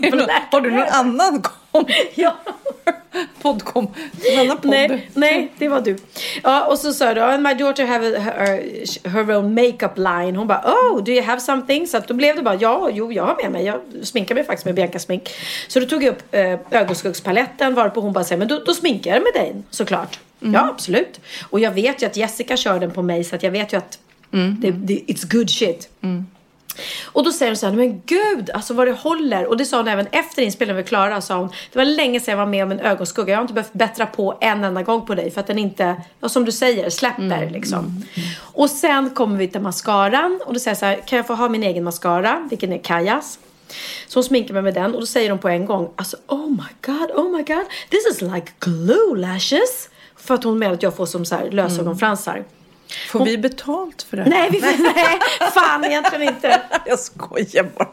det någon- har du någon annan
ja.
Podcom. En annan podd.
Nej, nej, det var du. Ja, och så sa du, "Oh, my daughter have a, her, her own makeup line. Hon bara, oh, do you have something? Så att då blev det bara, ja, jo, jag har med mig. Jag sminkar mig faktiskt med Bianca smink. Så då tog jag upp eh, ögonskuggspaletten varpå hon bara säger, men då, då sminkar jag med dig såklart. Ja, absolut. Och jag vet ju att Jessica kör den på mig så att jag vet ju att det, det, it's good shit. Och då säger hon så här, men gud, alltså vad det håller. Och det sa hon även efter inspelningen med Klara. Sa hon, det var länge sedan jag var med om en ögonskugga. Jag har inte behövt bättra på en enda gång på dig. För att den inte, som du säger, släpper liksom. Och sen kommer vi till mascaran. Och då säger jag så här, kan jag få ha min egen mascara? Vilken är Kajas. Så hon sminkar mig med den och då säger de på en gång alltså oh my god, oh my god, this is like glue lashes. För att hon menar att jag får som så här lösögonfransar.
Får vi betalt för det här?
Nej, vi får, nej, fan egentligen inte.
Jag skojar bara.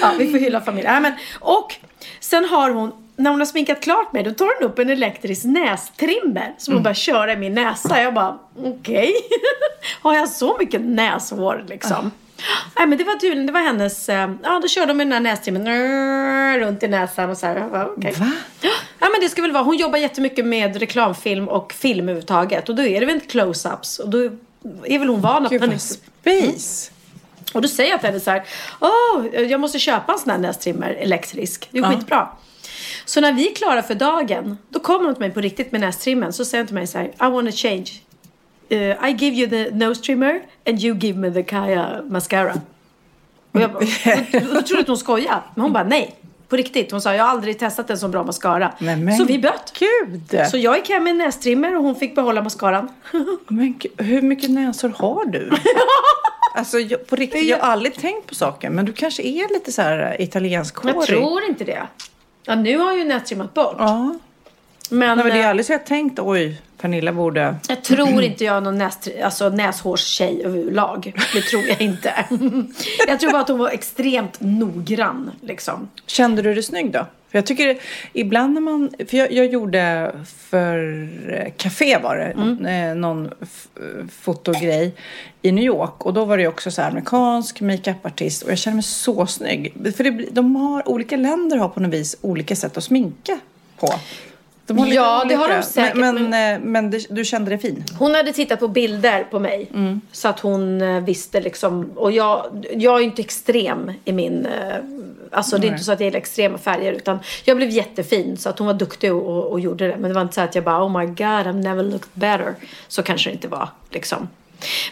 Ja, vi får hylla familjen. Ja, men, och sen har hon, när hon har sminkat klart mig, då tar hon upp en elektrisk nästrimmer som hon börjar köra i min näsa. Jag bara, okej. har jag så mycket näshår liksom? Nej men det var tydligen, det var hennes, eh, ja då körde de med den här nästrimmern nrrr, runt i näsan och så här. Bara, okej.
Va?
Ja men det ska väl vara, hon jobbar jättemycket med reklamfilm och film överhuvudtaget. Och då är det väl inte close-ups. Och då är väl hon van att
Gud vad space.
Och då säger jag till henne så här, åh, jag måste köpa en sån här nästrimmer elektrisk. Det är
Ja.
skitbra. Så när vi är klara för dagen, då kommer hon till mig på riktigt med nästrimmen. Så säger hon till mig så här, I wanna change. Uh, I give you the nose trimmer and you give me the Kaya mascara. Och jag bara, då, trodde att hon skojade. Men hon bara, nej. På riktigt. Hon sa, jag har aldrig testat en så bra mascara.
Men, men,
så vi bytte.
Gud!
Så jag gick hem med nästrimmer och hon fick behålla mascaran.
Men hur mycket näsor har du? Alltså jag, på riktigt, jag har aldrig tänkt på saken. Men du kanske är lite så här italiensk
Jag tror inte det. Ja, nu har jag ju nästrimmat bort.
Ja.
Men,
Nej, men det är
eh,
aldrig så jag tänkt, oj, Pernilla borde...
jag tror inte jag är någon näst, alltså, näshårstjej överlag. Det tror jag inte. jag tror bara att hon var extremt noggrann. Liksom.
Kände du dig snygg då? För jag tycker ibland när man, för jag, jag gjorde för eh, Café var det,
Mm.
eh, någon fotogrej i New York och då var det också så här amerikansk makeupartist och jag kände mig så snygg. För det, de har, olika länder har på något vis olika sätt att sminka på. De har
Ja, det har de säkert,
Men, men,
men-
eh, det, du kände dig fin?
Hon hade tittat på bilder på mig. Så att hon eh, visste liksom. Och jag, jag är ju inte extrem i min... eh, Alltså det är inte så att jag gillar extrema färger. Utan jag blev jättefin. Så att hon var duktig och, och, och gjorde det. Men det var inte så att jag bara oh my god I've never looked better. Så kanske det inte var liksom.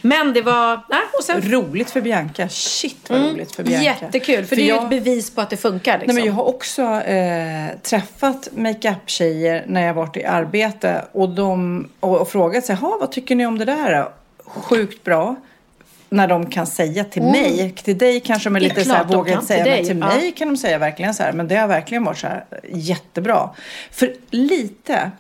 Men det var... Nej, och sen,
Roligt för Bianca. Shit vad roligt för Bianca.
Mm. jättekul. För, det är ju ett bevis på att det funkar. Liksom.
Nej, men jag har också eh, träffat makeup-tjejer när jag varit i arbete och, de, och, och frågat sig, "Ha, vad tycker ni om det där? då?" Sjukt bra. När de kan säga till mig, till dig kanske de är
Mm. Det är
lite så här, vågar inte säga,
till
men till
ja.
mig kan de säga verkligen så här, men det har verkligen varit så här jättebra. För lite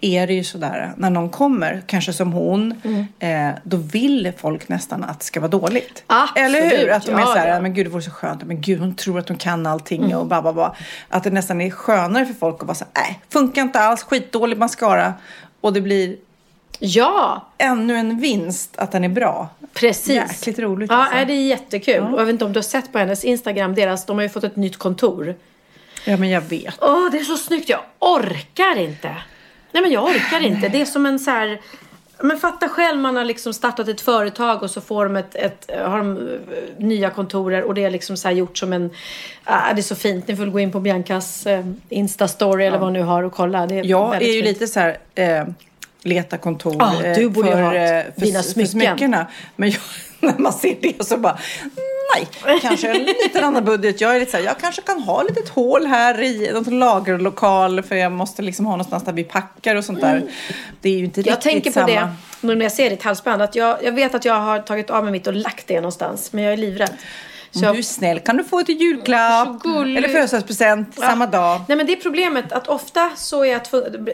är det ju sådär när någon kommer, kanske som hon,
Mm.
eh, då vill folk nästan att det ska vara dåligt.
Absolut,
Eller hur? Att de är
ja,
så här,
ja.
men gud det vore så skönt, men gud hon tror att hon kan allting
Mm.
och bla bla bla. Att det nästan är skönare för folk att vara så här, nej, funkar inte alls, skitdålig mascara. Och det blir
Ja,
ännu en vinst att den är bra.
precis.
Jäkligt roligt
Ja,
alltså.
är det är jättekul. Och jag vet inte om du har sett på hennes Instagram. Deras, de har ju fått ett nytt kontor.
Ja men jag vet.
Åh, det är så snyggt. Jag orkar inte. Nej, men jag orkar inte. Det är som en så här... Men fatta själv, man har liksom startat ett företag och så får de ett, ett, har de eh, nya kontorer och det är liksom så här gjort som en... Ah, det är så fint. Ni får gå in på Biancas eh, Insta-story eller vad hon nu har och kolla. Det är
Jag är ju
fint.
lite så här, eh, leta kontor
Ja, du borde ju
för,
ha
för, för
smycken.
smyckena. Men jag, när man ser det så bara, nej, kanske en liten annan budget. Jag är lite så här, jag kanske kan ha ett litet hål här i någon lagerlokal för jag måste liksom ha någonstans där vi packar och sånt där. Det är ju inte
Mm. Jag
riktigt
tänker på
samma.
det nu när jag ser ditt halsband. Att jag, jag vet att jag har tagit av mig mitt och lagt det någonstans. Men jag är livrädd. Så
Om
jag,
du är snäll kan du få ett julklapp eller födelsedagspresent samma dag.
Nej men det är problemet att ofta så är jag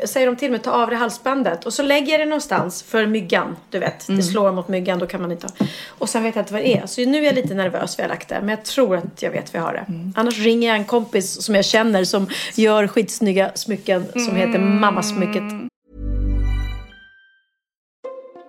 säger de till mig ta av det halsbandet och så lägger jag det någonstans för myggan. Du vet,
Mm.
det slår mot myggan då kan man inte ha. Och sen vet jag inte vad det är. Så nu är jag lite nervös för jag har lagt det. Men jag tror att jag vet vad jag har det.
Mm.
Annars ringer jag en kompis som jag känner som gör skitsnygga smycken som heter
Mm.
Mammasmycket.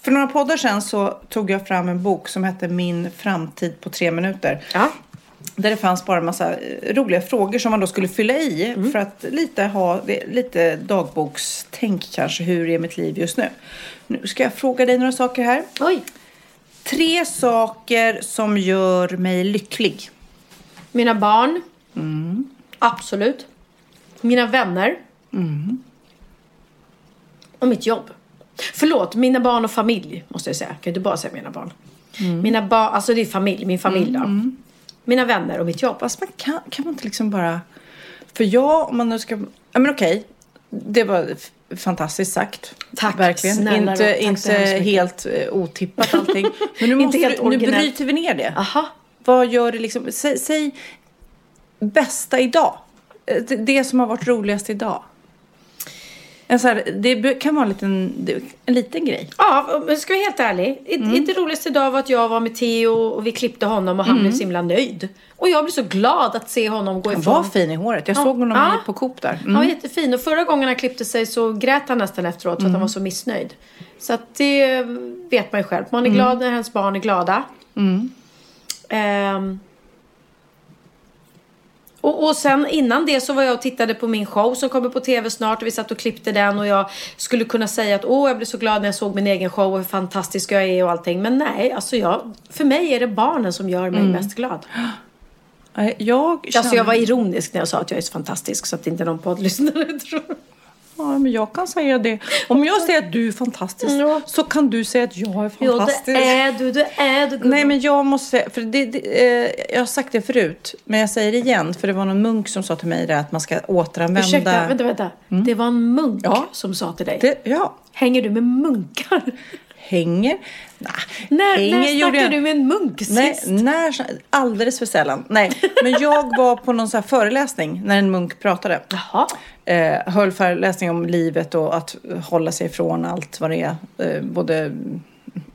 För några poddar sedan så tog jag fram en bok som hette Min framtid på tre minuter.
Ja.
Där det fanns bara en massa eh, roliga frågor som man då skulle fylla i mm. för att lite ha lite dagbokstänk kanske. Hur är mitt liv just nu? Nu ska jag fråga dig några saker här.
Oj.
Tre saker som gör mig lycklig.
Mina barn.
Mm.
Absolut. Mina vänner.
Mm.
Och mitt jobb. Förlåt, mina barn och familj måste jag säga. Jag kan inte bara säga mina barn.
Mm.
Mina barn, alltså det är familj, min familj då. Mina vänner och mitt jobb.
Fast man kan, kan man inte liksom bara... För jag, om man nu ska... Ja men okej. Det var fantastiskt sagt.
Tack,
Verkligen.
snälla
inte.
Tack
inte helt eh, otippat allting. Men nu, måste
helt
du, nu bryter vi ner det.
Aha.
Vad gör det liksom? Säg, säg bästa idag. Eh, Det, det som har varit roligast idag. Så här, det kan vara en liten, en liten grej.
Ja, ska jag vara helt ärlig.
Mm.
Mm. Det roligaste idag var att jag var med Theo och vi klippte honom och han blev så himla nöjd. Och jag blev så glad att se honom gå
Han
ifrån.
var fin i håret. Jag
Ja.
såg honom
Ja.
på Coop där.
Han var jättefin. Och förra gången han klippte sig så grät han nästan efteråt för att han var så missnöjd. Så att det vet man ju själv. Man är glad när ens barn är glada. Ehm. Och, och sen innan det så var jag och tittade på min show som kommer på tv snart och vi satt och klippte den och jag skulle kunna säga att åh jag blev så glad när jag såg min egen show och hur fantastisk jag är och allting. Men nej, alltså jag, för mig är det barnen som gör mig mest glad.
Jag
Alltså jag var
känner-
ironisk när jag sa att jag är så fantastisk så att inte någon poddlyssnare tror.
Ja, men jag kan säga det. Om jag säger att du är fantastisk
Ja.
så kan du säga att jag är
Ja,
fantastisk.
det är du, det är du.
Nej, men jag måste säga, för det, det, eh, jag har sagt det förut, men jag säger det igen, för det var någon munk som sa till mig det, att man ska återanvända...
Ursäkta, vänta, vänta. Det var en munk
Ja.
som sa till dig.
Det, ja,
Hänger du med munkar?
hänger. Nah,
När, när
gjorde
snackade
jag-
du med en munk
Nej,
sist?
när, alldeles för sällan. Nej, men jag var på någon så föreläsning när en munk pratade.
Jaha.
eh, höll föreläsning om livet och att hålla sig ifrån allt vad det är. Eh, både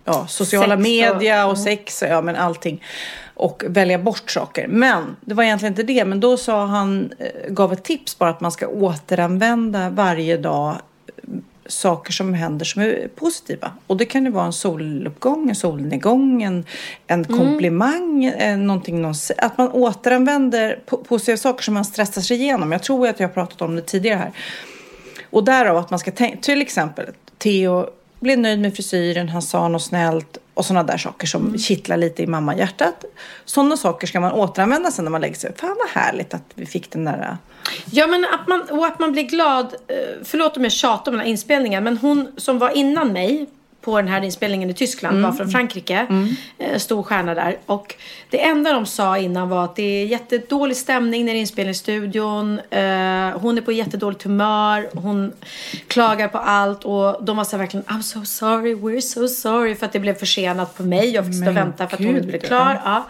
ja, sociala
Sex och-
media och sex, ja men allting. Och välja bort saker. Men det var egentligen inte det. Men då sa han, eh, gav ett tips bara att man ska återanvända varje dag saker som händer som är positiva. Och det kan ju vara en soluppgång, en solnedgång, en, en komplimang, eh, någonting någon, att man återanvänder po- positiva saker som man stressar sig igenom. Jag tror att jag har pratat om det tidigare här. Och därav att man ska tänka, till exempel Theo blev nöjd med frisyren, han sa något snällt och sådana där saker som kittlar lite i mammahjärtat. Sådana saker ska man återanvända sen när man lägger sig. Fan vad härligt att vi fick den där...
Ja, men att man, och att man blir glad. eh, Förlåt om jag tjatar om den här inspelningen. Men hon som var innan mig på den här inspelningen i Tyskland var från Frankrike. Eh, Stor stjärna där. Och det enda de sa innan var att det är jättedålig stämning det är inspelningsstudion. Eh, hon är på jättedåligt humör. Hon klagar på allt. Och de var så verkligen I'm so sorry, we're so sorry. För att det blev försenat på mig. Jag fick sitta och vänta för att hon inte blev klar. Ja.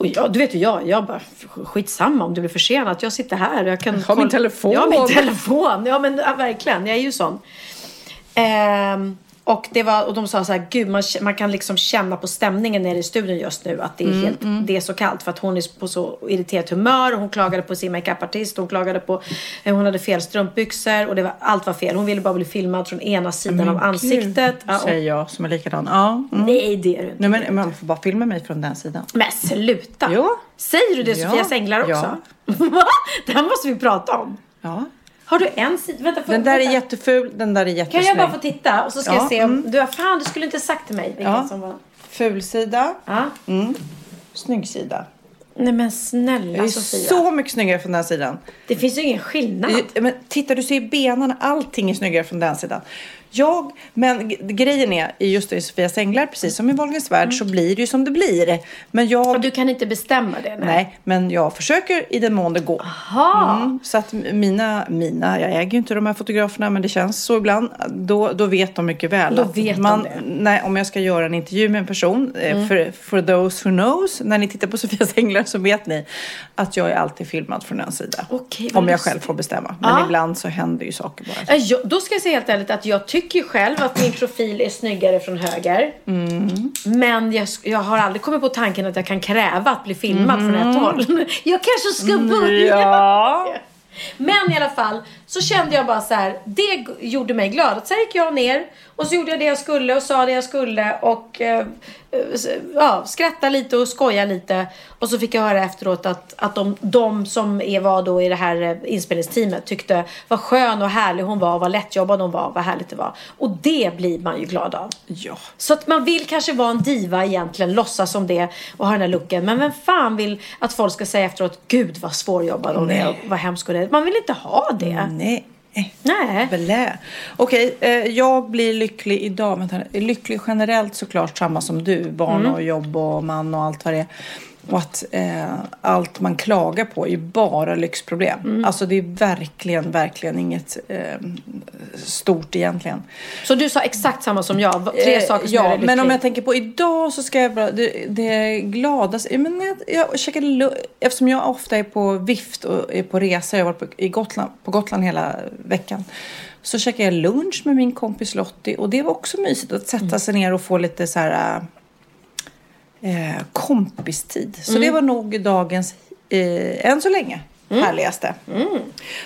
Och jag, du vet ju jag, jag bara skitsamma om det blir försenat. Jag sitter här och jag kan...
Har min telefon.
Jag har min telefon. Ja men verkligen, jag är ju sån. Ehm, och, det var, och de sa så här, gud man, man kan liksom känna på stämningen nere i studion just nu att det är,
Mm,
helt, det är så kallt. För att hon är på så irriterat humör. Och hon klagade på sin makeupartist. Hon klagade på, eh, hon hade fel strumpbyxor. Och det var, allt var fel. Hon ville bara bli filmad från ena sidan av ansiktet. Ja, och,
Säger jag som är likadan. Ja. Mm.
nej det är du inte.
Nej, men man får bara filma mig från den sidan.
Men sluta!
Jo.
Säger du det
Ja.
Sofias änglar också?
Ja.
Det här måste vi prata om.
Ja.
Har du en sida? Vänta, får,
Den där är
vänta.
jätteful, den där är
Kan
jättesnygg.
jag bara få titta? Och så ska
Ja,
jag se om...
mm.
Du, fan, du skulle inte sagt till mig vilken
Ja.
som var...
Ful sida,
Ja.
snygg sida.
Nej men
Det
snälla
är
Sofia.
så mycket snyggare från den sidan.
Det finns ju ingen skillnad.
Men titta, du ser benen, allting är snyggare från den sidan. Jag, men grejen är, just i Sofias änglar, precis som i Wahlgrens värld, så blir det ju som det blir. Men jag...
Och du kan inte bestämma det? Nej.
Nej, men jag försöker i den mån det går.
Jaha.
Mm, så att mina, mina, jag äger ju inte de här fotograferna men det känns så ibland. Då, då vet de mycket väl.
Då
att
vet de
man,
det.
Nej, om jag ska göra en intervju med en person,
Mm.
eh, för, for those who knows, när ni tittar på Sofias änglar så vet ni att jag är alltid filmad från en sida.
Vad
om jag själv får bestämma. Men
Ja.
ibland så händer ju saker bara.
Eh, Jag, då ska jag säga helt ärligt att jag tycker ju själv att min profil är snyggare från höger.
Mm.
Men jag, jag har aldrig kommit på tanken att jag kan kräva att bli filmad från ett håll. Jag kanske ska börja.
Mm. Ja.
Men i alla fall så kände jag bara så här. Det gjorde mig glad. Att så här gick jag ner och så gjorde jag det jag skulle och sa det jag skulle och eh, ja, skrattade lite och skojade lite. Och så fick jag höra efteråt att, att de, de som är, var då i det här eh, inspelningsteamet tyckte vad skön och härlig hon var, vad lättjobbad hon var, vad härligt det var. Och det blir man ju glad av.
ja.
Så att man vill kanske vara en diva egentligen, låtsas som det och ha den här looken. Men vem fan vill att folk ska säga efteråt, gud vad svårjobbad hon är och vad hemsk hon är. Man vill inte ha det.
Nej.
Nej.
Blä. Okej, eh, jag blir lycklig idag. Vänta, lycklig generellt såklart samma som du. Barn
Mm.
och jobb och man och allt vad det är. Och att eh, allt man klagar på är ju bara lyxproblem.
Mm.
Alltså det är verkligen, verkligen inget eh, stort egentligen.
Så du sa exakt samma som jag. Tre
Eh,
saker som
Ja,
lycklig.
men om jag tänker på idag så ska jag bara... Det, det gladaste... Men jag, jag käkade Eftersom jag ofta är på vift och är på resa. Jag har varit på, i Gotland, på Gotland hela veckan. Så käkade jag lunch med min kompis Lottie. Och det var också mysigt att sätta sig ner och få lite så här... Eh, kompistid. Så det var nog dagens, eh, än så länge, härligaste.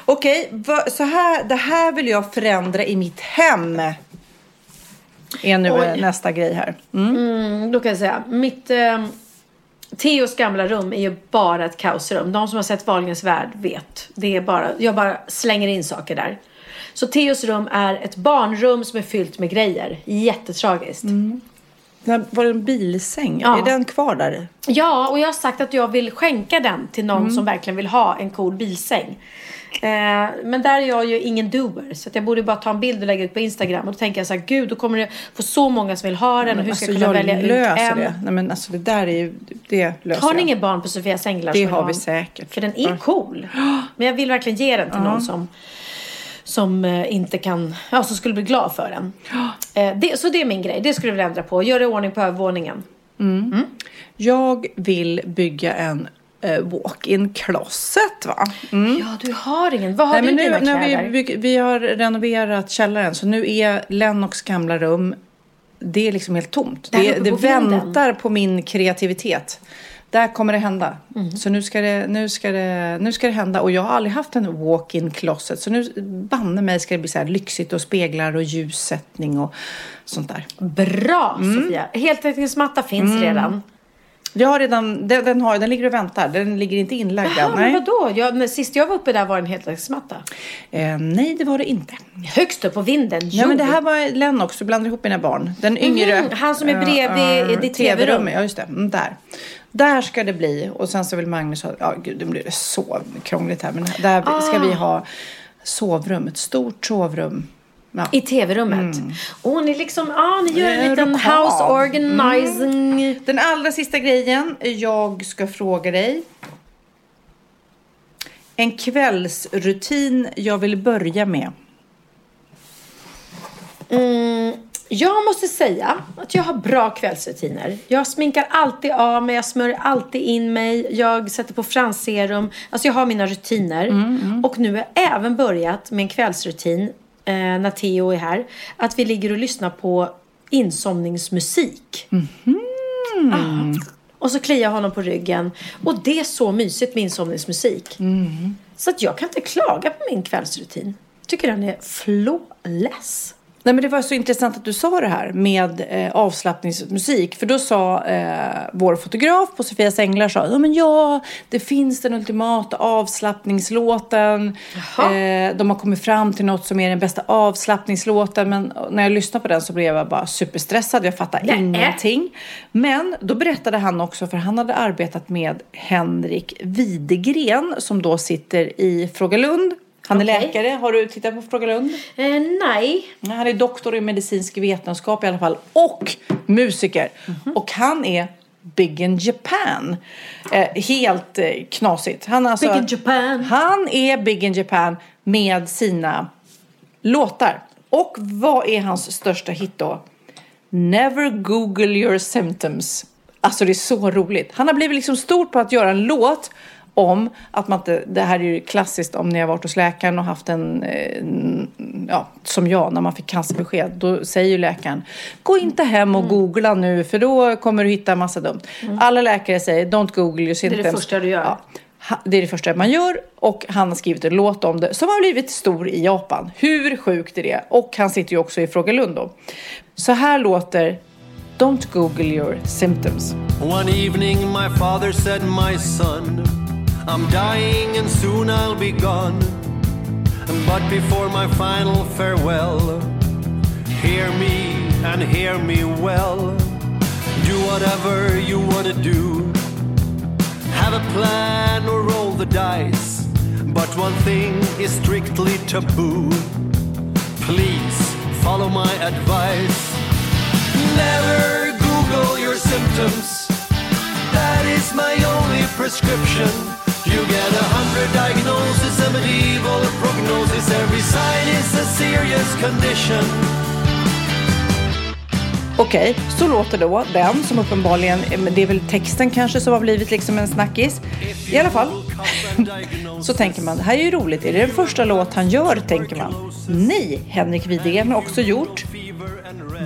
Okej, va- så här, det här vill jag förändra i mitt hem. Är nu
Oj.
eh, nästa grej här.
Mm, då kan jag säga. Mitt... Eh, Theos gamla rum är ju bara ett kaosrum. De som har sett Wahlgrens värld vet. Det är bara, jag bara slänger in saker där. Så Theos rum är ett barnrum som är fyllt med grejer. Jättetragiskt.
Var det en bilsäng?
Ja.
Är den kvar där?
Ja, och jag har sagt att jag vill skänka den till någon som verkligen vill ha en cool bilsäng. Eh, men där är jag ju ingen doer. Så jag borde bara ta en bild och lägga ut på Instagram. Och då tänker jag så här, gud då kommer det få så många som vill ha den. Och hur ska
Alltså,
jag kunna
jag
välja ut
löser
en?
det. Nej, men alltså det där är ju... Det löser
Har ni inget barn på Sofias änglar
Det har
ha
vi säkert.
För den är cool. Men jag vill verkligen ge den till någon som, som eh, inte kan, ja som skulle bli glad för den. Eh, det, så det är min grej, det skulle jag vilja ändra på. Göra i ordning på övervåningen.
Jag vill bygga en eh, walk-in closet va? Mm.
Ja, du har ingen. Vad har
Nej,
du
men
dina
nu, när
kläder?
vi, bygg- vi har renoverat källaren så nu är Lennox gamla rum det är liksom helt tomt. Det, det väntar på min kreativitet. Där kommer det hända.
Mm.
Så nu ska det, nu, ska det, nu ska det hända. Och jag har aldrig haft en walk-in closet. Så nu banne mig ska det bli så här lyxigt och speglar och ljussättning och sånt där.
Bra
Mm.
Sofia! Heltäckningsmatta finns redan.
Jag har redan, den, den, har, den ligger och väntar. Den ligger inte inlagd än.
Men
Nej.
vadå? Jag, sist jag var uppe där var det en heltäckningsmatta.
Eh, nej, det var det inte.
Högst upp på vinden.
Ja, men det här var Lennox, du blandar ihop mina barn. Den yngre.
Mhm, han som är bredvid i ditt TV-rum.
Ja, just det. Mm, där. Där ska det bli. Och sen så vill Magnus ha, ja gud, det blir så krångligt här. Men där ska
Ah.
vi ha sovrum, ett stort sovrum. Ja.
I tv-rummet. Åh, ni liksom, ja ni gör en liten
lokal.
house organizing.
Den allra sista grejen jag ska fråga dig. En kvällsrutin jag vill börja med.
Mm, jag måste säga att jag har bra kvällsrutiner. Jag sminkar alltid av mig, jag smörjer alltid in mig, jag sätter på fransserum. Alltså jag har mina rutiner. Och nu har jag även börjat med en kvällsrutin eh, när Theo är här. Att vi ligger och lyssnar på insomningsmusik. Ah. Och så kliar jag honom på ryggen. Och det är så mysigt med insomningsmusik. Så att jag kan inte klaga på min kvällsrutin. Tycker den är flawless.
Nej, men det var så intressant att du sa det här med eh, avslappningsmusik. För då sa eh, vår fotograf på Sofias Änglar sa, ja, men ja, det finns den ultimata avslappningslåten. Eh, de har kommit fram till något som är den bästa avslappningslåten. Men när jag lyssnade på den så blev jag bara superstressad. Jag fattade
Nej.
ingenting. Men då berättade han också, för han hade arbetat med Henrik Widegren som då sitter i Frågalund. Han är
Okej.
läkare. Har du tittat på Frågalund?
Eh, nej.
Han är doktor i medicinsk vetenskap i alla fall och musiker.
Mhm.
Och han är big in Japan. Eh, helt eh, knasigt. Han, är alltså,
Big in Japan.
han är big in Japan med sina låtar. Och vad är hans största hit då? Never Google your symptoms. Alltså det är så roligt. Han har blivit liksom stor på att göra en låt om att man inte, det här är ju klassiskt om ni har varit hos läkaren och haft en, eh, ja, som jag, när man fick cancerbesked, då säger ju läkaren, gå inte hem och googla nu för då kommer du hitta en massa dumt. Alla läkare säger, don't google your
det
symptoms.
första du gör.
Ja. Det är det första man gör och han har skrivit en låt om det som har blivit stor i Japan. Hur sjukt är det? Och han sitter ju också i Fråga Lund då. Så här låter Don't Google your symptoms.
One evening, my father said, My son, I'm dying and soon I'll be gone. But before my final farewell, hear me and hear me well. Do whatever you want to do. Have a plan or roll the dice. But one thing is strictly taboo. Please follow my advice. Never Google your symptoms. That is my only prescription. You get a hundred diagnoses, a medieval prognosis. Every sign is a serious condition.
Okej, så låter då den som uppenbarligen, men det är väl texten kanske som har blivit liksom en snackis. I alla fall, så tänker man, det här är ju roligt. Är det den första låt han gör, tänker man. Nej, Henrik Widegren har också gjort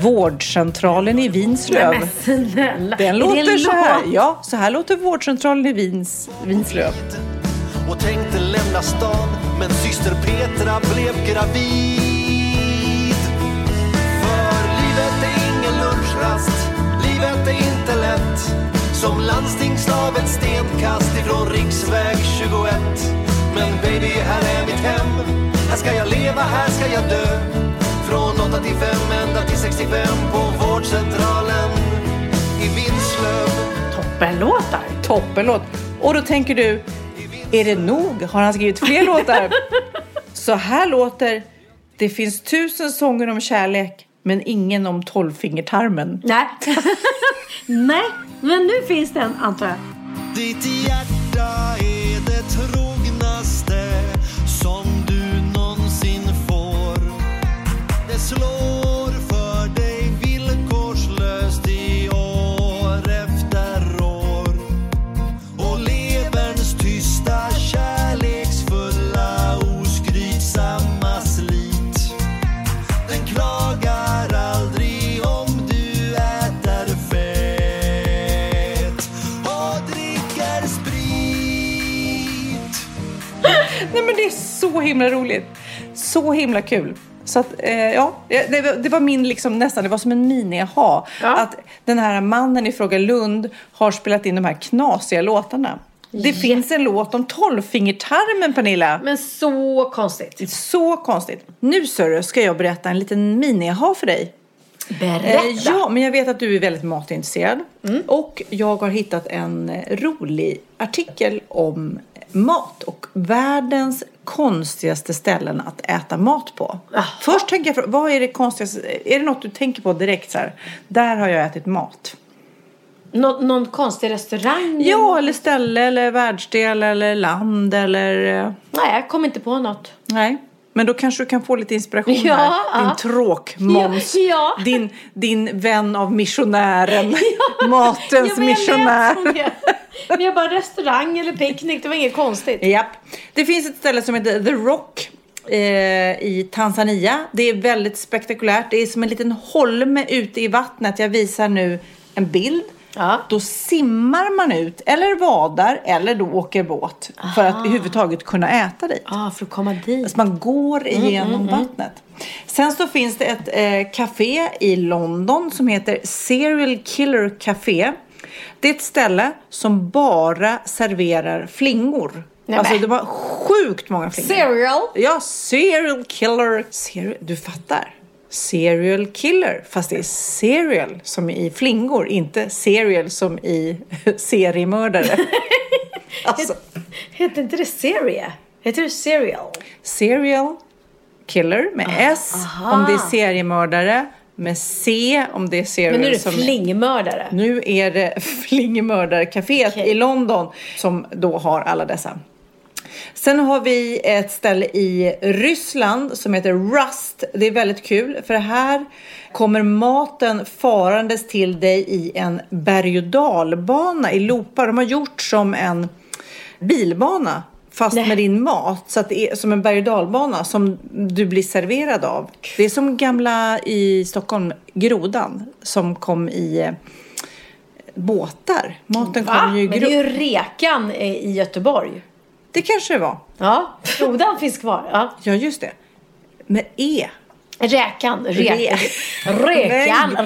Vårdcentralen i Vinslöv. Den låter så här. Ja, så här låter Vårdcentralen i Vins, Vinslöv.
och tänkte lämna stan men syster Petra blev gravid. 21 Som landstingslav stenkast ifrån riksväg 21 Men baby, här är mitt hem Här ska jag leva, här ska jag dö Från 8 till 5 ända till 65 på vårdcentralen i Vinslöv
Toppenlåtar!
Toppenlåt! Och då tänker du, är det nog? Har han skrivit fler låtar? Så här låter Det finns tusen sånger om kärlek men ingen om tolvfingertarmen.
Nej. Nej, men nu finns den antar jag.
Ditt hjärta är det trognaste som du någonsin får. Det slår
så himla roligt. Så himla kul. Så att, eh, ja, det, var- det var min liksom nästan, det var som en mini-aha.
Ja.
Att den här mannen i Fråga Lund har spelat in de här knasiga låtarna. Det finns en låt om tolvfingertarmen Pernilla.
Men så konstigt.
Så konstigt. Nu Sörre ska jag berätta en liten mini-aha för dig.
Berätta.
Eh, ja, men jag vet att du är väldigt matintresserad. Och jag har hittat en rolig artikel om mat och världens konstigaste ställen att äta mat på. Först tänker jag, vad är det konstigaste? Är det något du tänker på direkt så här? Där har jag ätit mat.
Nå- någon konstig restaurang?
Ja, eller ställe, eller världsdel, eller land, eller... eh,
Nej, jag kom inte på något.
Nej. Men då kanske du kan få lite inspiration
Ja,
här. Din
ja.
tråkmåns.
Ja, ja.
Din, din vän av missionären. Matens
men
missionär.
Men jag bara restaurang eller picknick, det var inget konstigt.
Japp. Det finns ett ställe som heter The Rock eh, i Tanzania. Det är väldigt spektakulärt. Det är som en liten holme ute i vattnet. Jag visar nu en bild.
Ja.
Då simmar man ut, eller vadar, eller då åker båt. För att överhuvudtaget kunna äta dit.
Ja, för att komma dit.
Alltså man går
Mm,
igenom vattnet. Sen så finns det ett eh, café i London som heter Serial Killer Café. Det är ett ställe som bara serverar flingor.
Nej,
alltså
men.
de har sjukt många flingor.
Cereal.
Ja, serial killer. Serial, du fattar. Serial killer. Fast det är serial som i flingor. Inte serial som i seriemördare. alltså,
Heter inte det serie? Heter det cereal?
serial killer med S om det är seriemördare. Med C om det är serial
Men nu är det
som
flingmördare.
Nu är det Flingmördarcaféet
Okej.
i London som då har alla dessa. Sen har vi ett ställe i Ryssland som heter Rust. Det är väldigt kul för här kommer maten farandes till dig i en berg och dalbana i loopar. De har gjort som en bilbana fast
Nej.
med din mat. Så att det är som en berg och dalbana som du blir serverad av. Det är som gamla i Stockholm, Grodan, som kom i eh, båtar. Maten
Va?
kom ju i
Men det är ju Rekan eh, i Göteborg.
Det kanske det var.
Ja, grodan finns kvar. Ja.
Ja, just det. Med E.
Räkan. Räkan. Räkan.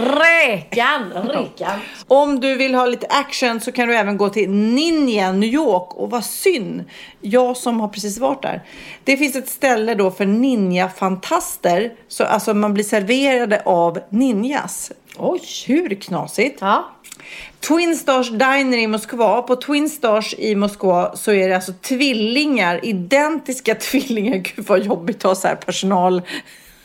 Räkan.
Om du vill ha lite action så kan du även gå till Ninja New York. Och vad synd, jag som har precis varit där. Det finns ett ställe då för ninja-fantaster. Så alltså man blir serverade av ninjas.
Oj.
Hur knasigt?
Ja.
Twin Stars Diner i Moskva. På Twin Stars i Moskva så är det alltså tvillingar, identiska tvillingar. Gud vad jobbigt att ha så här personal.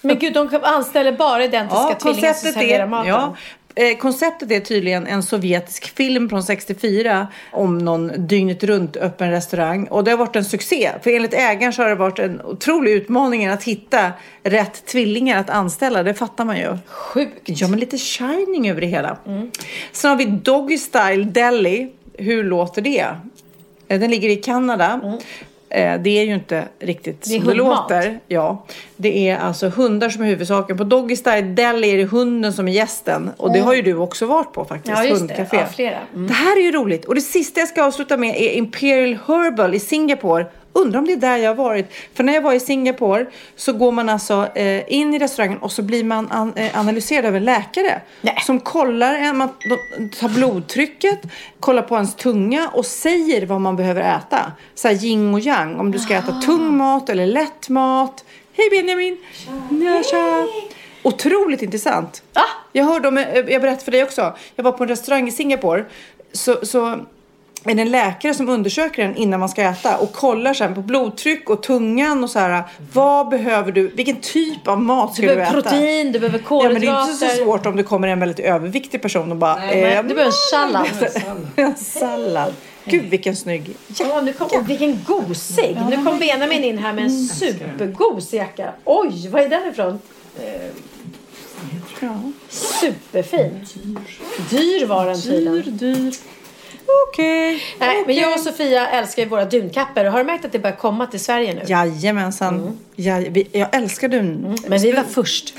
Men gud, de anställer bara identiska tvillingar som serverar maten.
Ja, eh, konceptet är tydligen en sovjetisk film från 64 om någon dygnet runt öppen restaurang. Och det har varit en succé. För enligt ägaren så har det varit en otrolig utmaning att hitta rätt tvillingar att anställa. Det fattar man ju.
Sjukt.
Ja, men lite shining över det hela. Sen har vi Doggy Style Deli. Hur låter det? Eh, Den ligger i Kanada. Eh, Det är ju inte riktigt
Det
som det låter. Ja, det är alltså hundar som är huvudsaken. På Doggy Style Deli är det hunden som är gästen. Och det har ju du också varit på faktiskt.
Ja, just det. Ja, flera. Mm.
Det här är ju roligt. Och det sista jag ska avsluta med är Imperial Herbal i Singapore. Undrar om det är där jag har varit. För när jag var i Singapore så går man alltså eh, in i restaurangen och så blir man an, eh, analyserad av en läkare.
Nej.
Som kollar, en, man de tar blodtrycket, kollar på ens tunga och säger vad man behöver äta. Så här yin och yang. Om du ska äta tung mat eller lätt mat. Hej Benjamin! Ja, tja. Otroligt intressant.
Ah!
Jag hörde om, jag berättade för dig också. Jag var på en restaurang i Singapore. Så, så är det en läkare som undersöker en innan man ska äta och kollar sen på blodtryck och tungan och så här. Vad behöver du? Vilken typ av mat
Du
ska du,
behöver
äta?
protein, du behöver
Ja,
kolhydrater.
men det är inte så svårt om det kommer en väldigt överviktig person och bara...
Nej,
eh,
du behöver en sallad.
en sallad. Gud vilken snygg
Ja, nu kom, och vilken gosig. Nu kom Benjamin in här med en supergosig jacka. Oj, vad är den ifrån?
Ja.
Superfin. Dyr var den tydligen.
dyr. Okej.
Nej, men
okej.
jag och Sofia älskar ju våra dunkappor. Har du märkt att det börjar komma till Sverige nu?
Jajamensan. Ja, vi, jag älskar dun.
Men vi var först.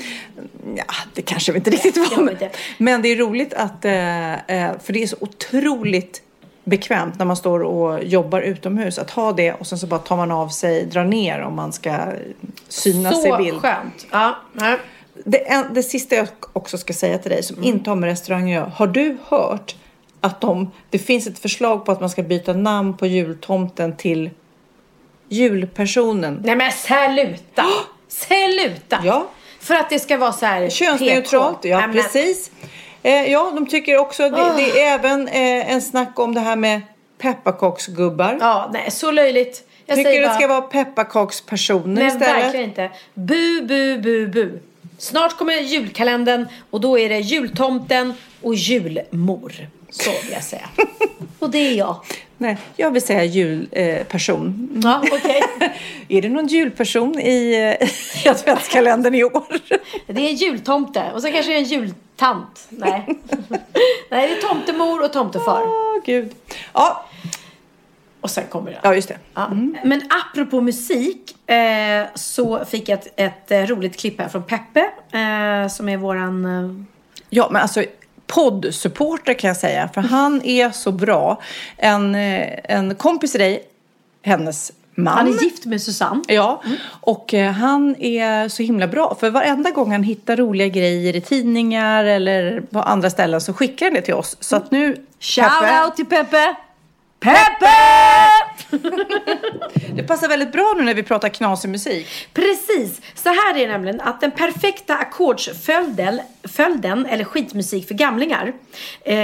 Ja, det kanske vi inte riktigt var.
var
Men, men det är roligt att, eh, eh, för det är så otroligt bekvämt när man står och jobbar utomhus. Att ha det och sen så bara tar man av sig, drar ner om man ska synas i
Så
bild.
skönt. Ja, nej.
Det, det sista jag också ska säga till dig som
Mm.
inte har med restaurang att göra. Har du hört att de, det finns ett förslag på att man ska byta namn på jultomten till julpersonen?
nej men sluta! Sluta!
Ja.
För att det ska vara så här
Könsneutralt, ja
Nej, men-
precis. Eh, ja, de tycker också, det, det är även eh, en snack om det här med pepparkaksgubbar.
Ja, nej, så löjligt. Jag
tycker
säger
det
bara,
ska vara pepparkakspersoner
Nej,
istället.
verkligen inte. Bu, bu, bu, bu. Snart kommer julkalendern och då är det jultomten och julmor. Så vill jag säga. och det är jag.
Nej, jag vill säga julperson. Eh.
Ja, okej.
är det någon julperson i eh, adventskalendern i år?
Det är jultomte och så kanske det är en jultant. Nej. Nej, det är tomtemor och tomtefar.
Åh, gud. Ja,
Och sen kommer det.
ja, just det.
Ja. Men apropå musik eh, så fick jag ett, ett roligt klipp här från Peppe eh, som är våran... Eh,
Ja, men alltså poddsupporter kan jag säga. För han är så bra. En, eh, en kompis till dig, hennes man.
han är gift med Susanne.
Ja, och eh, han är så himla bra. För varenda gång han hittar roliga grejer i tidningar eller på andra ställen så skickar han det till oss. Så att nu... Peppe-
till Peppe!
Peppe! det passar väldigt bra nu när vi pratar knasig musik.
Precis! Så här är det nämligen att den perfekta ackordsföljden, följden, eller skitmusik för gamlingar, eh,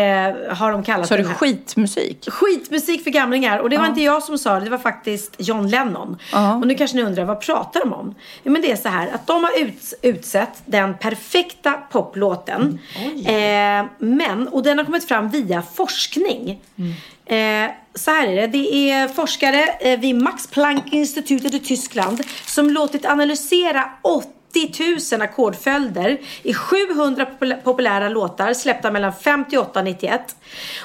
har de kallat
Så det
här.
skitmusik?
Skitmusik för gamlingar. Och det var inte jag som sa det, det var faktiskt John Lennon.
Ja.
Och nu kanske ni undrar, vad pratar de om? Ja, men det är så här att de har ut, utsett den perfekta poplåten. Eh, men, och den har kommit fram via forskning. Eh, så här är det, det är forskare eh, vid Max Planck-institutet i Tyskland som låtit analysera 80 000 ackordföljder i 700 populära låtar släppta mellan 58 och 91.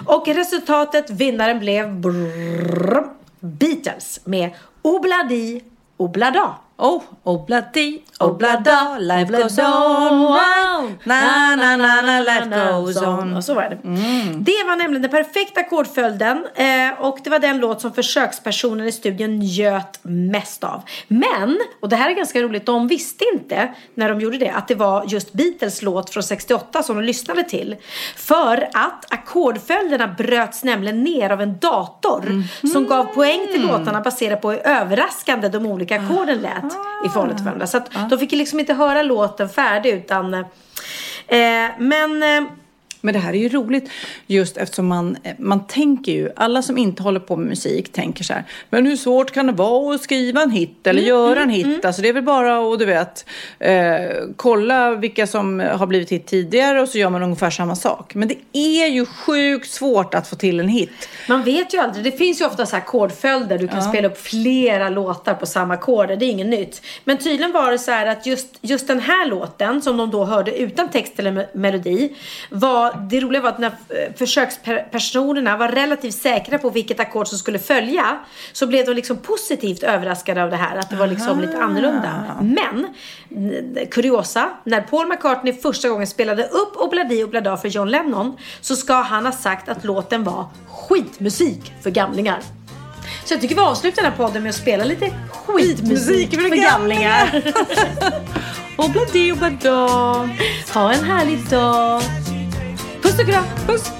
Och resultatet, vinnaren blev brrr, Beatles med Obladi Oblada.
Oh, obladi, oblada, life goes on. Na, na, na, na, life goes on.
Och så var det. Det var nämligen den perfekta ackordföljden eh, och det var den låt som försökspersonen i studien njöt mest av. Men, och det här är ganska roligt, de visste inte när de gjorde det att det var just Beatles låt från 68 som de lyssnade till. För att ackordföljderna bröts nämligen ner av en dator som gav poäng till låtarna baserat på hur överraskande de olika ackorden lät i förhållande till varandra. Så att de fick liksom inte höra låten färdig utan Eh, men eh,
Men det här är ju roligt just eftersom man, man tänker ju, alla som inte håller på med musik tänker så här, men hur svårt kan det vara att skriva en hit eller göra en hit? Alltså det är väl bara att du vet, eh, kolla vilka som har blivit hit tidigare och så gör man ungefär samma sak. Men det är ju sjukt svårt att få till en hit.
Man vet ju aldrig. Det finns ju ofta så här ackordföljder. Du kan spela upp flera låtar på samma ackord. Det är inget nytt. Men tydligen var det så här att just, just den här låten som de då hörde utan text eller me- melodi. Var, det roliga var att när eh, försökspersonerna var relativt säkra på vilket ackord som skulle följa. Så blev de liksom positivt överraskade av det här. Att det var liksom lite annorlunda. Men, kuriosa. När Paul McCartney första gången spelade upp Obladi Oblada för John Lennon. Så ska han ha sagt att låten var skitmusik för gamlingar. Så jag tycker vi avslutar den här podden med att spela lite skitmusik för gamlingar.
Och bladi och blada.
Ha en härlig dag. Och kram. Puss.